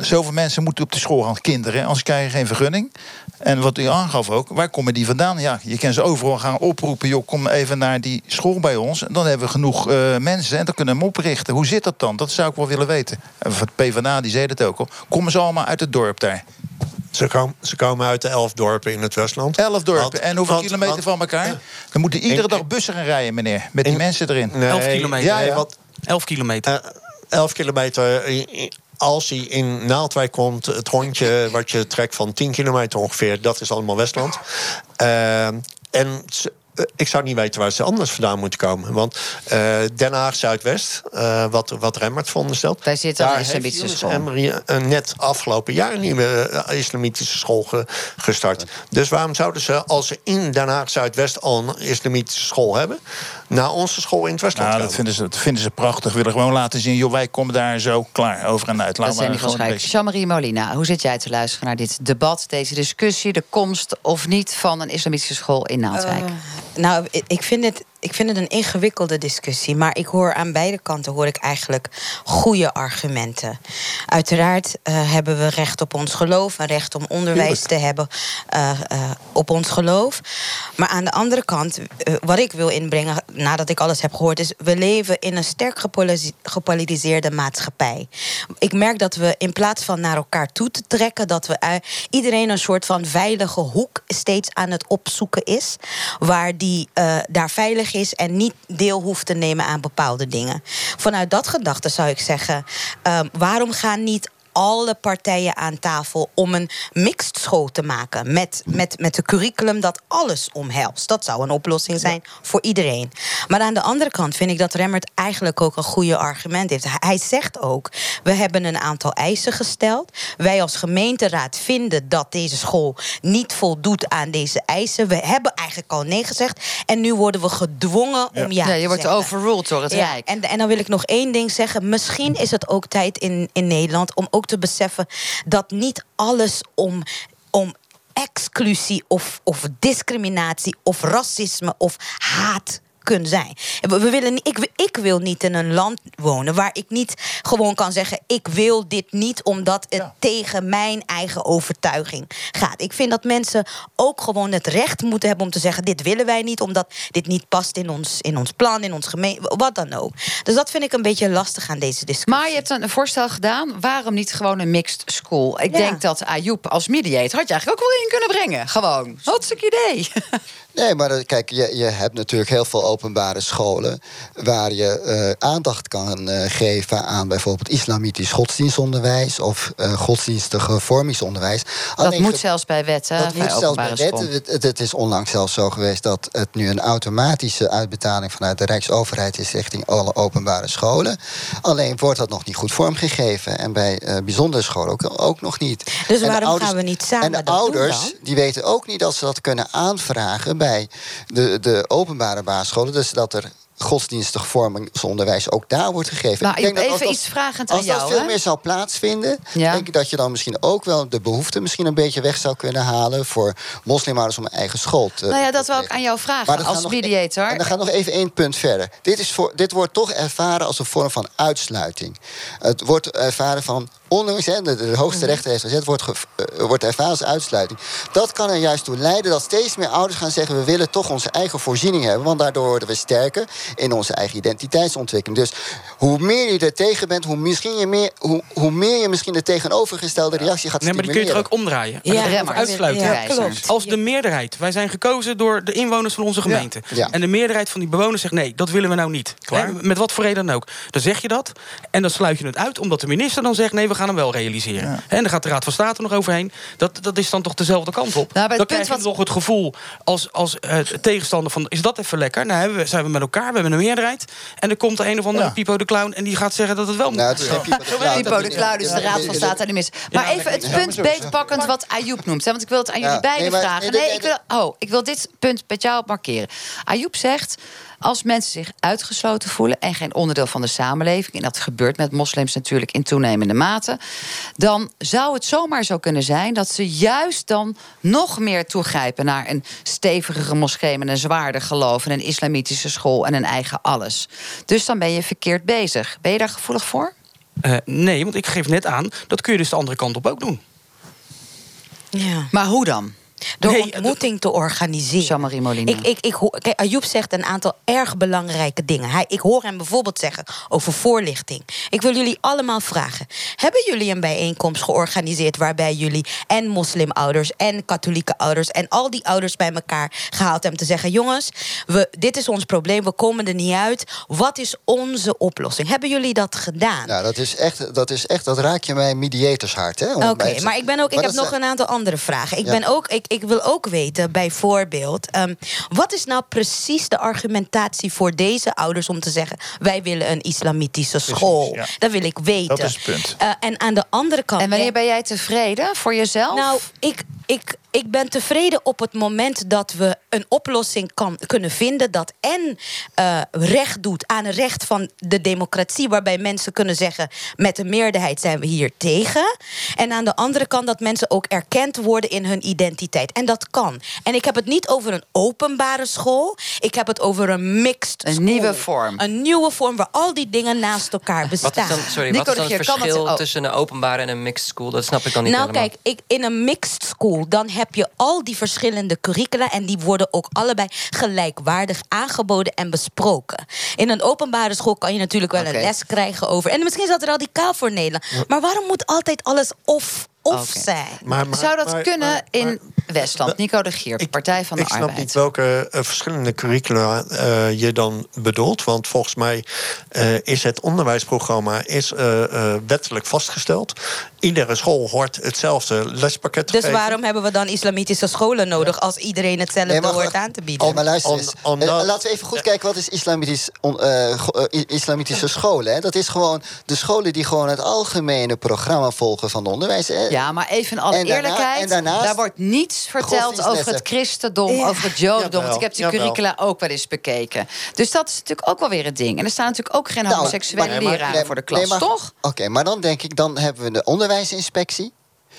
zoveel mensen moeten op de school gaan, kinderen. Anders krijg je geen vergunning. En wat u aangaf ook, waar komen die vandaan? Ja, je kan ze overal gaan oproepen. Joh, kom even naar die school bij ons. En dan hebben we genoeg eh, mensen en dan kunnen we hem oprichten. Hoe zit dat dan? Dat zou ik wel willen weten. En van PvdA, die zei het ook al. Komen ze allemaal uit het dorp daar? Ze, komen ze komen uit de elf dorpen in het Westland. Elf dorpen. Want- en hoeveel want- kilometer want- van elkaar? Dan moeten iedere In- dag bussen gaan rijden, meneer. Met die mensen erin. Nee, 11 kilometer. Ja, wat, 11 kilometer. eh, 11 kilometer. Als hij in Naaldwijk komt, het rondje wat je trekt van 10 kilometer ongeveer, dat is allemaal Westland. Eh, en ze- ik zou niet weten waar ze anders vandaan moeten komen. Want eh, Den Haag Zuidwest, eh, wat, wat Remmert veronderstelt. Daar zit daar een islamitische school. Eh, net afgelopen jaar een nieuwe eh, islamitische school ge- gestart. Dus waarom zouden ze, als ze in Den Haag Zuidwest al een islamitische school hebben, naar onze school in het Westland Nou, komen? dat vinden, ze, dat vinden ze prachtig. Willen gewoon laten zien, joh, wij komen daar zo klaar over en uit. Dat Laat is Henny maar van Jean-Marie Molina, hoe zit jij te luisteren naar dit debat, deze discussie, de komst of niet van een islamitische school in Naaldwijk? Nou, ik vind, het, ik vind het een ingewikkelde discussie. Maar ik hoor aan beide kanten hoor ik eigenlijk goede argumenten. Uiteraard eh, hebben we recht op ons geloof en recht om onderwijs te hebben eh, eh, op ons geloof. Maar aan de andere kant, wat ik wil inbrengen nadat ik alles heb gehoord, is we leven in een sterk gepolariseerde maatschappij. Ik merk dat we in plaats van naar elkaar toe te trekken, dat we iedereen een soort van veilige hoek steeds aan het opzoeken is. Waar die daar veilig is en niet deel hoeft te nemen aan bepaalde dingen. Vanuit dat gedachte zou ik zeggen: ehm, waarom gaan niet alle partijen aan tafel om een mixed school te maken. Met, met, met een curriculum dat alles omhelst. Dat zou een oplossing zijn voor iedereen. Maar aan de andere kant vind ik dat Remmert eigenlijk ook een goede argument heeft. Hij- zegt ook: we hebben een aantal eisen gesteld. Wij als gemeenteraad vinden dat deze school niet voldoet aan deze eisen. We hebben eigenlijk al nee gezegd. En nu worden we gedwongen om ja, Ja, je wordt zeggen. overruled door het Ja, Rijk. en, en dan wil ik nog één ding zeggen. Misschien is het ook tijd in, in Nederland om ook te beseffen dat niet alles om, om exclusie of, of discriminatie of racisme of haat kunnen zijn. We, we willen, ik, ik wil niet in een land wonen waar ik niet gewoon kan zeggen: ik wil dit niet omdat het tegen mijn eigen overtuiging gaat. Ik vind dat mensen ook gewoon het recht moeten hebben om te zeggen: dit willen wij niet, omdat dit niet past in ons, in ons plan, in ons gemeente, wat dan ook. Dus dat vind ik een beetje lastig aan deze discussie. Maar je hebt een voorstel gedaan. Waarom niet gewoon een mixed school? Ik Ja. denk dat Ayoub als mediator had je eigenlijk ook wel in kunnen brengen. Gewoon. Hartstikke idee. <laughs> Nee, maar eh, kijk, je, je hebt natuurlijk heel veel openbare scholen waar je eh, aandacht kan eh, geven aan bijvoorbeeld islamitisch godsdienstonderwijs of uh, godsdienstige vormingsonderwijs. Dat Alleen moet zelfs bij wetten. Dat moet zelfs bij wetten. Het, het, is onlangs zelfs zo geweest dat het nu een automatische uitbetaling vanuit de Rijksoverheid is richting alle openbare scholen. Alleen wordt dat nog niet goed vormgegeven en bij bijzondere scholen ook, ook nog niet. Dus waarom ouders, gaan we niet samen? En de ouders die weten ook niet dat ze dat kunnen aanvragen bij de, de openbare basisscholen. Dus dat er godsdienstig vormingsonderwijs ook daar wordt gegeven. Nou, ik denk dat even iets vragend aan jou. Als dat veel meer zou plaatsvinden, denk ik dat je dan misschien ook wel de behoefte misschien een beetje weg zou kunnen halen voor moslimouders om een eigen school te. Nou ja, dat wil ik aan jou vragen als mediator. En dan gaat nog even één punt verder. Dit, is voor, dit wordt toch ervaren als een vorm van uitsluiting. Het wordt ervaren van ondanks hè, de, de hoogste mhm. rechter heeft gezet, wordt, ge, uh, wordt ervaren als uitsluiting. Dat kan er juist toe leiden dat steeds meer ouders gaan zeggen: we willen toch onze eigen voorziening hebben, want daardoor worden we sterker in onze eigen identiteitsontwikkeling. Dus hoe meer je er tegen bent, hoe, misschien je meer, hoe, hoe meer je misschien de tegenovergestelde reactie gaat nee, maar die kun je er ook omdraaien. Ja, ja maar uitsluiten. Ja, klopt. Als de meerderheid, wij zijn gekozen door de inwoners van onze gemeente. Ja. En de meerderheid van die bewoners zegt: nee, dat willen we nou niet. Klaar? Met wat voor reden dan ook. Dan zeg je dat en dan sluit je het uit, omdat de minister dan zegt: nee, we gaan hem wel realiseren. En dan gaat de Raad van State nog overheen. Dat, dat is dan toch dezelfde kant op. Nou, dan krijg je wat... toch het gevoel als, als uh, tegenstander van... is dat even lekker? Nou we, zijn we met elkaar, we hebben een meerderheid. En dan komt er een of andere ja. Pipo de Clown... en die gaat zeggen dat het wel nou, moet. Het Pipo, Pipo de Clown, dus de Raad van State aan de mis. Maar even het punt beetpakkend wat Ayoub noemt. Want ik wil het aan jullie beiden vragen. Nee, ik wil, oh, ik wil dit punt met jou markeren. Ayoub zegt... Als mensen zich uitgesloten voelen en geen onderdeel van de samenleving, en dat gebeurt met moslims natuurlijk in toenemende mate, dan zou het zomaar zo kunnen zijn dat ze juist dan nog meer toegrijpen naar een stevigere moskee met een zwaarder geloof en een islamitische school en een eigen alles. Dus dan ben je verkeerd bezig. Ben je daar gevoelig voor? Uh, nee, want ik geef net aan, dat kun je dus de andere kant op ook doen. Ja. Maar hoe dan? Door nee, ontmoeting te organiseren. Jean-Marie Molina. Ik, ik, ik hoor, kijk, Ayoub zegt een aantal erg belangrijke dingen. Hij, ik hoor hem bijvoorbeeld zeggen over voorlichting. Ik wil jullie allemaal vragen. Hebben jullie een bijeenkomst georganiseerd... waarbij jullie en moslimouders en katholieke ouders... en al die ouders bij elkaar gehaald hebben te zeggen... jongens, we, dit is ons probleem, we komen er niet uit. Wat is onze oplossing? Hebben jullie dat gedaan? Nou, dat is echt, dat, is echt, dat raak je mij mediatorshart. Oké, maar ik, ben ook, ik heb nog een aantal andere vragen. Ik ben ook... Ik, ik wil ook weten, bijvoorbeeld, um, wat is nou precies de argumentatie voor deze ouders om te zeggen: wij willen een islamitische school? Dat wil ik weten. Dat is het punt. Uh, en aan de andere kant. En wanneer ben jij tevreden voor jezelf? Nou, ik, ik, ik ben tevreden op het moment dat we een oplossing kan, kunnen vinden dat en uh, recht doet aan het recht van de democratie, waarbij mensen kunnen zeggen: met een meerderheid zijn we hier tegen. En aan de andere kant dat mensen ook erkend worden in hun identiteit. En dat kan. En ik heb het niet over een openbare school, ik heb het over een mixed Een nieuwe vorm. Een nieuwe vorm waar al die dingen naast elkaar bestaan. Wat is dan, sorry, wat is dan het verschil het, tussen een openbare en een mixed school? Dat snap ik dan niet nou, helemaal. kijk, ik, in een mixed school dan heb je al die verschillende curricula en die worden ook allebei gelijkwaardig aangeboden en besproken. In een openbare school kan je natuurlijk wel een les krijgen over. En misschien is dat radicaal voor Nederland. Maar waarom moet altijd alles of of. Maar, Zou dat kunnen in Westland? Nico de Gier, Partij van de Arbeid. Ik snap niet welke uh, verschillende curricula uh, je dan bedoelt. Want volgens mij uh, is het onderwijsprogramma is, wettelijk vastgesteld. Iedere school hoort hetzelfde lespakket te Dus geven. waarom hebben we dan islamitische scholen nodig... Ja. als iedereen hetzelfde nee, hoort aan te bieden? Oh, maar luister eens. On, on laten we even goed kijken wat is islamitisch, on, islamitische scholen. Hè? Dat is gewoon de scholen die gewoon het algemene programma volgen van de onderwijs. Hè? Ja, maar even in alle en eerlijkheid. Daar wordt niets verteld over het christendom, ja. over het jodendom. Want ik heb die curricula ook wel eens bekeken. Dus dat is natuurlijk ook wel weer het ding. En er staan natuurlijk ook geen nou, homoseksuele leraren nee, voor de klas, nee, toch? Oké, okay, maar dan denk ik, dan hebben we de onderwijsinspectie.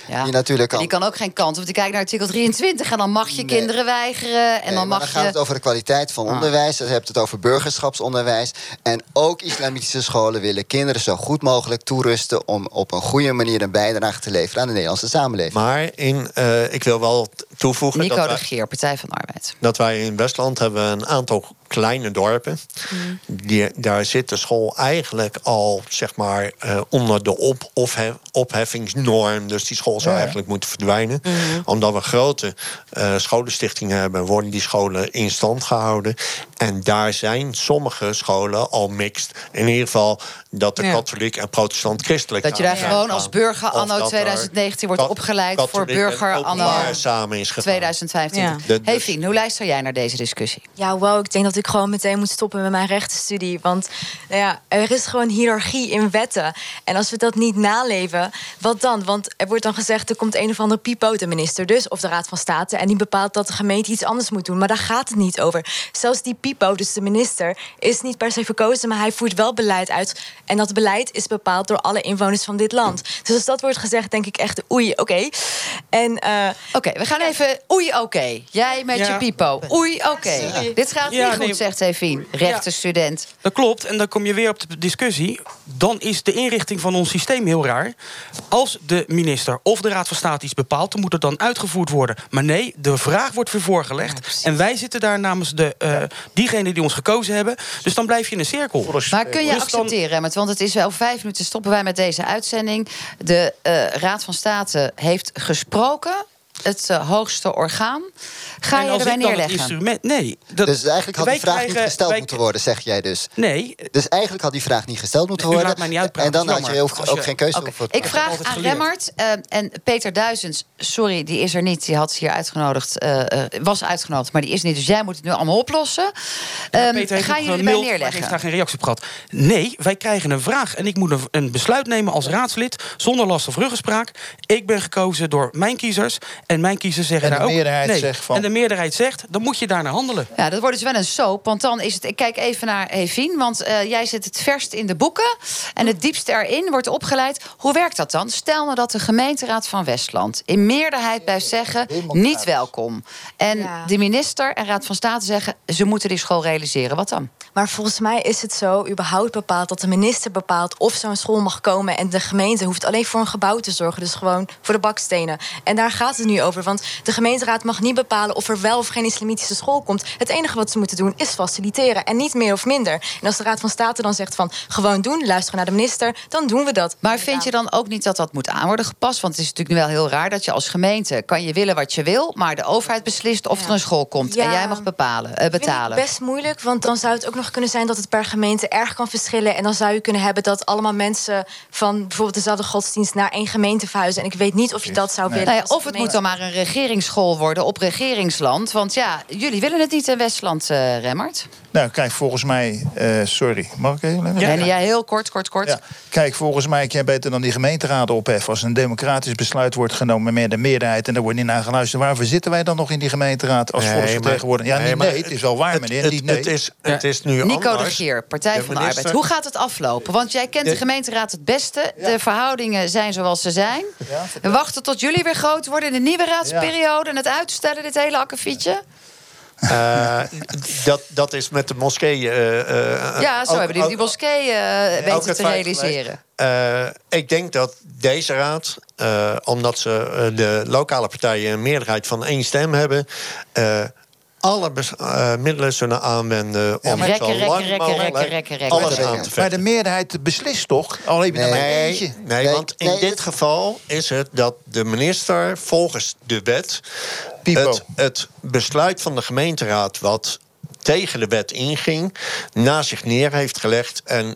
Ja. Die, natuurlijk kan... die kan ook geen kant. Want die kijkt naar artikel 23 en dan mag je nee. kinderen weigeren. En nee, dan mag dan je... gaat het over de kwaliteit van ah. onderwijs. Dan hebt het over burgerschapsonderwijs. En ook islamitische scholen willen kinderen zo goed mogelijk toerusten... om op een goede manier een bijdrage te leveren aan de Nederlandse samenleving. Maar in, uh, ik wil wel toevoegen... Nico dat de Geer, Partij van de Arbeid. Dat wij in Westland hebben een aantal kleine dorpen. Die, daar zit de school eigenlijk al zeg maar, eh, onder de op, ophef- opheffingsnorm. Dus die school zou Ja. eigenlijk moeten verdwijnen. Omdat we grote eh, scholenstichtingen hebben, worden die scholen in stand gehouden. En daar zijn sommige scholen al mixed. In ieder geval dat de Ja. katholiek en protestant-christelijk Dat je daar gewoon gaan. als burger anno dat er 2019 wordt opgeleid voor burger anno samen is gegaan. 2015. Ja. De- Hey Fien, hoe luister jij naar deze discussie? Ja, wow, ik denk dat ik gewoon meteen moet stoppen met mijn rechtenstudie. Want nou ja, er is gewoon hiërarchie in wetten. En als we dat niet naleven, wat dan? Want er wordt dan gezegd, er komt een of andere pipo, de minister dus, of de Raad van State... en die bepaalt dat de gemeente iets anders moet doen. Maar daar gaat het niet over. Zelfs die pipo, dus de minister, is niet per se verkozen... maar hij voert wel beleid uit. En dat beleid is bepaald door alle inwoners van dit land. Dus als dat wordt gezegd, denk ik echt, oei, oké. En... eh, Oké, we gaan even... Oei, oké. Jij met Ja. je pipo. Oei, oké. Dit gaat Ja, niet goed, nee. zegt Evien. Rechtenstudent. Dat klopt, en dan kom je weer op de discussie. Dan is de inrichting van ons systeem heel raar. Als de minister of de Raad van State iets bepaalt... dan moet het dan uitgevoerd worden. Maar nee, de vraag wordt weer voorgelegd. en wij zitten daar namens de, eh diegenen die ons gekozen hebben. Dus dan blijf je in een cirkel. Maar kun je Dus dan- accepteren, Remmert, want het is wel vijf minuten stoppen wij met deze uitzending. De eh, Raad van State heeft gesproken, het eh, hoogste orgaan. Ga En je erbij ik het neerleggen? instrument... Nee. Dat, dus eigenlijk had die vraag niet gesteld wij- moeten worden, zeg jij dus. Nee. Dus eigenlijk had die vraag niet gesteld moeten U worden. laat mij niet uitpraten, en dan had je ook, ook geen keuze Oké, hoeven Ik vraag aan Remmert eh, en Peter Duizens. Sorry, die is er niet. Die had ze hier uitgenodigd. eh, eh, was uitgenodigd, maar die is niet. Dus jij moet het nu allemaal oplossen. Ehm, Peter heeft ga je erbij maar neerleggen? heeft daar geen reactie op gehad. Nee, wij krijgen een vraag en ik moet een, een besluit nemen als raadslid... zonder last of ruggespraak. Ik ben gekozen door mijn kiezers en mijn kiezers zeggen En de daar ook... meerderheid nee. zegt van- En de meerderheid zegt, dan moet je daar naar handelen. Ja, dat wordt dus wel een soap. Want dan is het. Ik kijk even naar Evien. Want eh, jij zit het verst in de boeken. En het diepst erin wordt opgeleid. Hoe werkt dat dan? Stel nou dat de gemeenteraad van Westland in meerderheid blijft zeggen: niet welkom. En de minister en Raad van State zeggen: ze moeten die school realiseren. Wat dan? Maar volgens mij is het zo überhaupt bepaald dat de minister bepaalt of zo'n school mag komen. En de gemeente hoeft alleen voor een gebouw te zorgen. Dus gewoon voor de bakstenen. En daar gaat het nu over. Want de gemeenteraad mag niet bepalen of er wel of geen islamitische school komt. Het enige wat ze moeten doen is faciliteren. En niet meer of minder. En als de Raad van State dan zegt van gewoon doen, luisteren naar de minister, dan doen we dat. Maar vind je dan ook niet dat dat moet aan worden gepast? Want het is natuurlijk nu wel heel raar dat je als gemeente kan je willen wat je wil, maar de overheid beslist of er een school komt Ja. en jij mag bepalen, eh, Vind ik betalen. best moeilijk, want dan zou het ook nog kunnen zijn dat het per gemeente erg kan verschillen. En dan zou je kunnen hebben dat allemaal mensen van bijvoorbeeld dezelfde godsdienst naar één gemeente verhuizen. En ik weet niet of je dat zou willen. Nou ja, of het moet dan maar een regeringsschool worden op regeringsland. Want ja, jullie willen het niet in Westland, eh Remmert. Nou, kijk, volgens mij... eh, sorry, mag ik even? Ja, heel kort, kort, kort. Ja. Kijk, volgens mij kan je beter dan die gemeenteraden opheffen. Als een democratisch besluit wordt genomen met de meerderheid... en er wordt niet naar geluisterd. Waarvoor zitten wij dan nog in die gemeenteraad als Nee, volksvertegenwoordiger? Ja, maar- niet nee, nee, het is wel waar, het- meneer. het- niet nee. het is- het is nu Nico de. Gier, Partij De van de Arbeid. Hoe gaat het aflopen? Want jij kent de, De- gemeenteraad het beste. De verhoudingen zijn zoals ze zijn. We wachten tot jullie weer groot worden in de nieuwe raadsperiode... en het uitstellen, dit hele akkefietje. Eh, dat, dat is met de moskee. eh, ja, zo ook- hebben die, die moskee weten te realiseren. Ik denk dat deze raad, omdat ze de lokale partijen een meerderheid van één stem hebben, alle eh, middelen zullen aanwenden om maar- zo Rekken, lang rekken, rekken, mogelijk rekken, rekken, rekken. alles Maar- aan te Maar vechten. de meerderheid beslist toch? Al heb je er maar Nee, eentje. nee, want in dit geval is het dat de minister volgens de wet het, het besluit van de gemeenteraad wat tegen de wet inging, na zich neer heeft gelegd en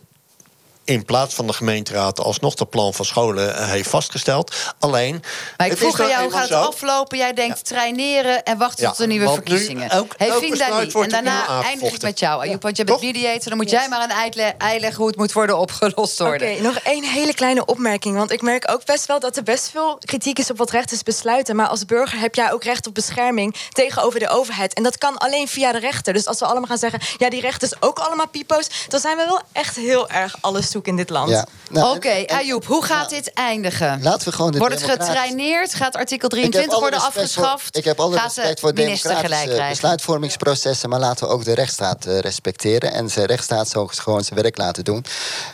in plaats van de gemeenteraad alsnog het plan van scholen eh, heeft vastgesteld. Alleen. Maar ik het vroeg aan nou jou, gaat het zo- aflopen? Jij denkt traineren en wachten Ja, tot de nieuwe verkiezingen. elk- hey, elk besluit Dali, en daarna opnieuw eindig ik aangevochten. met jou, Ayoub. Want je bent mediator, dan moet jij maar een uitle- uitleggen hoe het moet worden opgelost worden. Oké, nog één hele kleine opmerking. Want ik merk ook best wel dat er best veel kritiek is op wat rechters besluiten. Maar als burger heb jij ook recht op bescherming tegenover de overheid. En dat kan alleen via de rechter. Dus als we allemaal gaan zeggen, ja, die rechters ook allemaal pipo's, dan zijn we wel echt heel erg alles in dit land. Ja. Nou, Oké, Ayoub, hoe gaat dit eindigen? Laten we gewoon de Wordt het getraineerd? Gaat artikel Ik heb 23 alle worden respect voor- afgeschaft? ik heb alle de respect voor minister gelijk democratische besluitvormingsprocessen... maar laten we ook de rechtsstaat eh, respecteren... en zijn rechtsstaat zo gewoon zijn werk laten doen.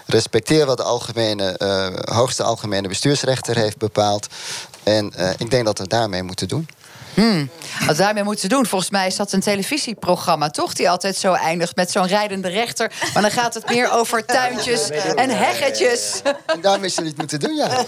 Respecteer wat de algemene, eh, hoogste algemene bestuursrechter heeft bepaald. En eh, ik denk dat we het daarmee moeten doen. Hmm. Wat daarmee moeten doen, volgens mij is dat een televisieprogramma, toch? Die altijd zo eindigt met zo'n rijdende rechter. Maar dan gaat het meer over <laughs> tuintjes en heggetjes. En daarmee zullen het moeten doen, ja. <laughs>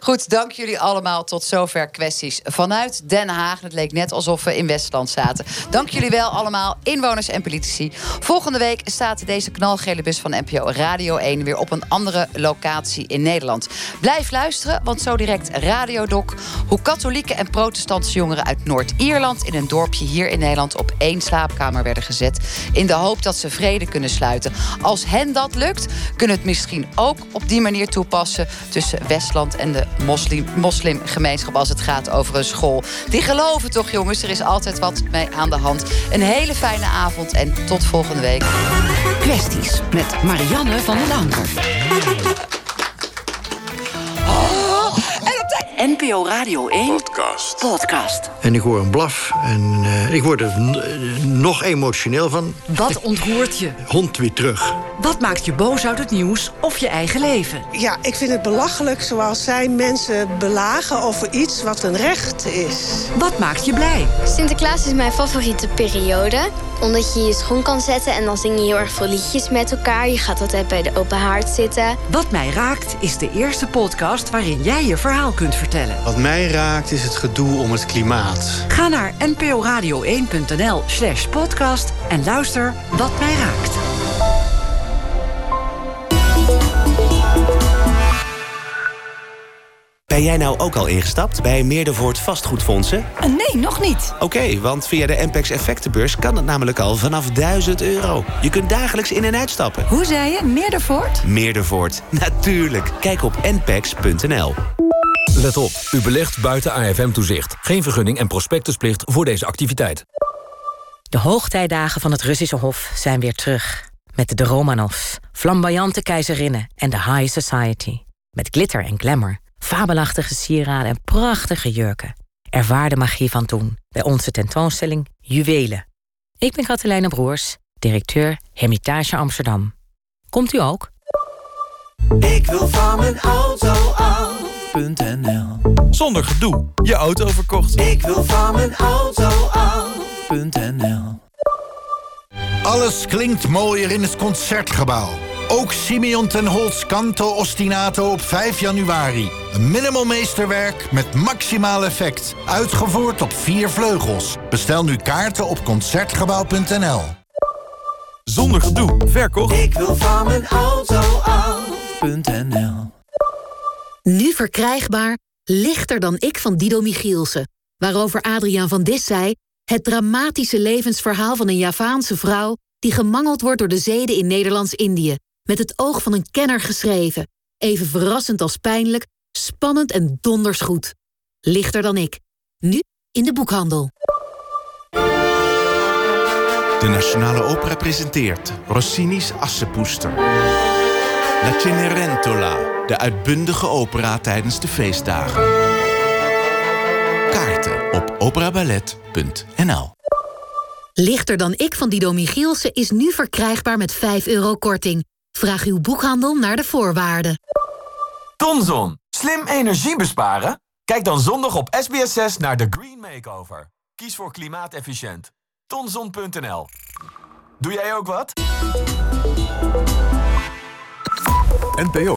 Goed, dank jullie allemaal. Tot zover kwesties vanuit Den Haag. Het leek net alsof we in Westland zaten. Dank jullie wel allemaal, inwoners en politici. Volgende week staat deze knalgele bus van NPO Radio 1 weer op een andere locatie in Nederland. Blijf luisteren, want zo direct Radiodoc. Hoe katholieke en protestantse jongeren uit Noord-Ierland in een dorpje hier in Nederland op één slaapkamer werden gezet. In de hoop dat ze vrede kunnen sluiten. Als hen dat lukt, kunnen het misschien ook op die manier toepassen tussen Westland en de moslim, moslimgemeenschap als het gaat over een school. Die geloven toch, jongens, er is altijd wat mee aan de hand. Een hele fijne avond en tot volgende week. Kwesties met Marianne van den Anker. NPO Radio 1 podcast. podcast. En ik hoor een blaf en eh, ik word er nog emotioneel van. Wat ontroert je? Hond weer terug. Wat maakt je boos uit het nieuws of je eigen leven? Ja, ik vind het belachelijk zoals zij mensen belagen over iets wat een recht is. Wat maakt je blij? Sinterklaas is mijn favoriete periode. Omdat je je schoen kan zetten en dan zing je heel erg veel liedjes met elkaar. Je gaat altijd bij de open haard zitten. Wat mij raakt is de eerste podcast waarin jij je verhaal kunt vertellen. Wat mij raakt is het gedoe om het klimaat. Ga naar nporadio1.nl slash podcast en luister Wat mij raakt. Ben jij nou ook al ingestapt bij Meerdervoort vastgoedfondsen? Nee, nog niet. Oké, want via de MPEX effectenbeurs kan het namelijk al vanaf 1000 euro. Je kunt dagelijks in- en uitstappen. Hoe zei je? Meerdervoort? Meerdervoort, <laughs> natuurlijk. Kijk op npex.nl. Let op, u belegt buiten AFM-toezicht. Geen vergunning en prospectusplicht voor deze activiteit. De hoogtijdagen van het Russische Hof zijn weer terug. Met de Romanovs, flamboyante keizerinnen en de High Society. Met glitter en glamour, fabelachtige sieraden en prachtige jurken. Ervaar de magie van toen bij onze tentoonstelling Juwelen. Ik ben Katelijne Broers, directeur Hermitage Amsterdam. Komt u ook? Ik wil van mijn auto af.nl Zonder gedoe, je auto verkocht. Ik wil van mijn auto af.nl Alles klinkt mooier in het Concertgebouw. Ook Simeon ten Holtz Canto Ostinato op 5 januari. Een minimalmeesterwerk met maximaal effect. Uitgevoerd op vier vleugels. Bestel nu kaarten op Concertgebouw.nl. Zonder gedoe, verkocht. Ik wil van mijn auto af.nl Nu verkrijgbaar Lichter dan ik van Dido Michielsen. Waarover Adriaan van Dis zei... het dramatische levensverhaal van een Javaanse vrouw... die gemangeld wordt door de zeden in Nederlands-Indië. Met het oog van een kenner geschreven. Even verrassend als pijnlijk, spannend en donders goed. Lichter dan ik. Nu in de boekhandel. De Nationale Opera presenteert Rossini's Assepoester. La Cenerentola, de uitbundige opera tijdens de feestdagen. Kaarten op operaballet.nl Lichter dan ik van Dido Michielsen is nu verkrijgbaar met 5 euro korting. Vraag uw boekhandel naar de voorwaarden. Tonzon. Slim energie besparen? Kijk dan zondag op SBS6 naar de Green Makeover. Kies voor klimaatefficiënt. Tonzon.nl Doe jij ook wat? NPO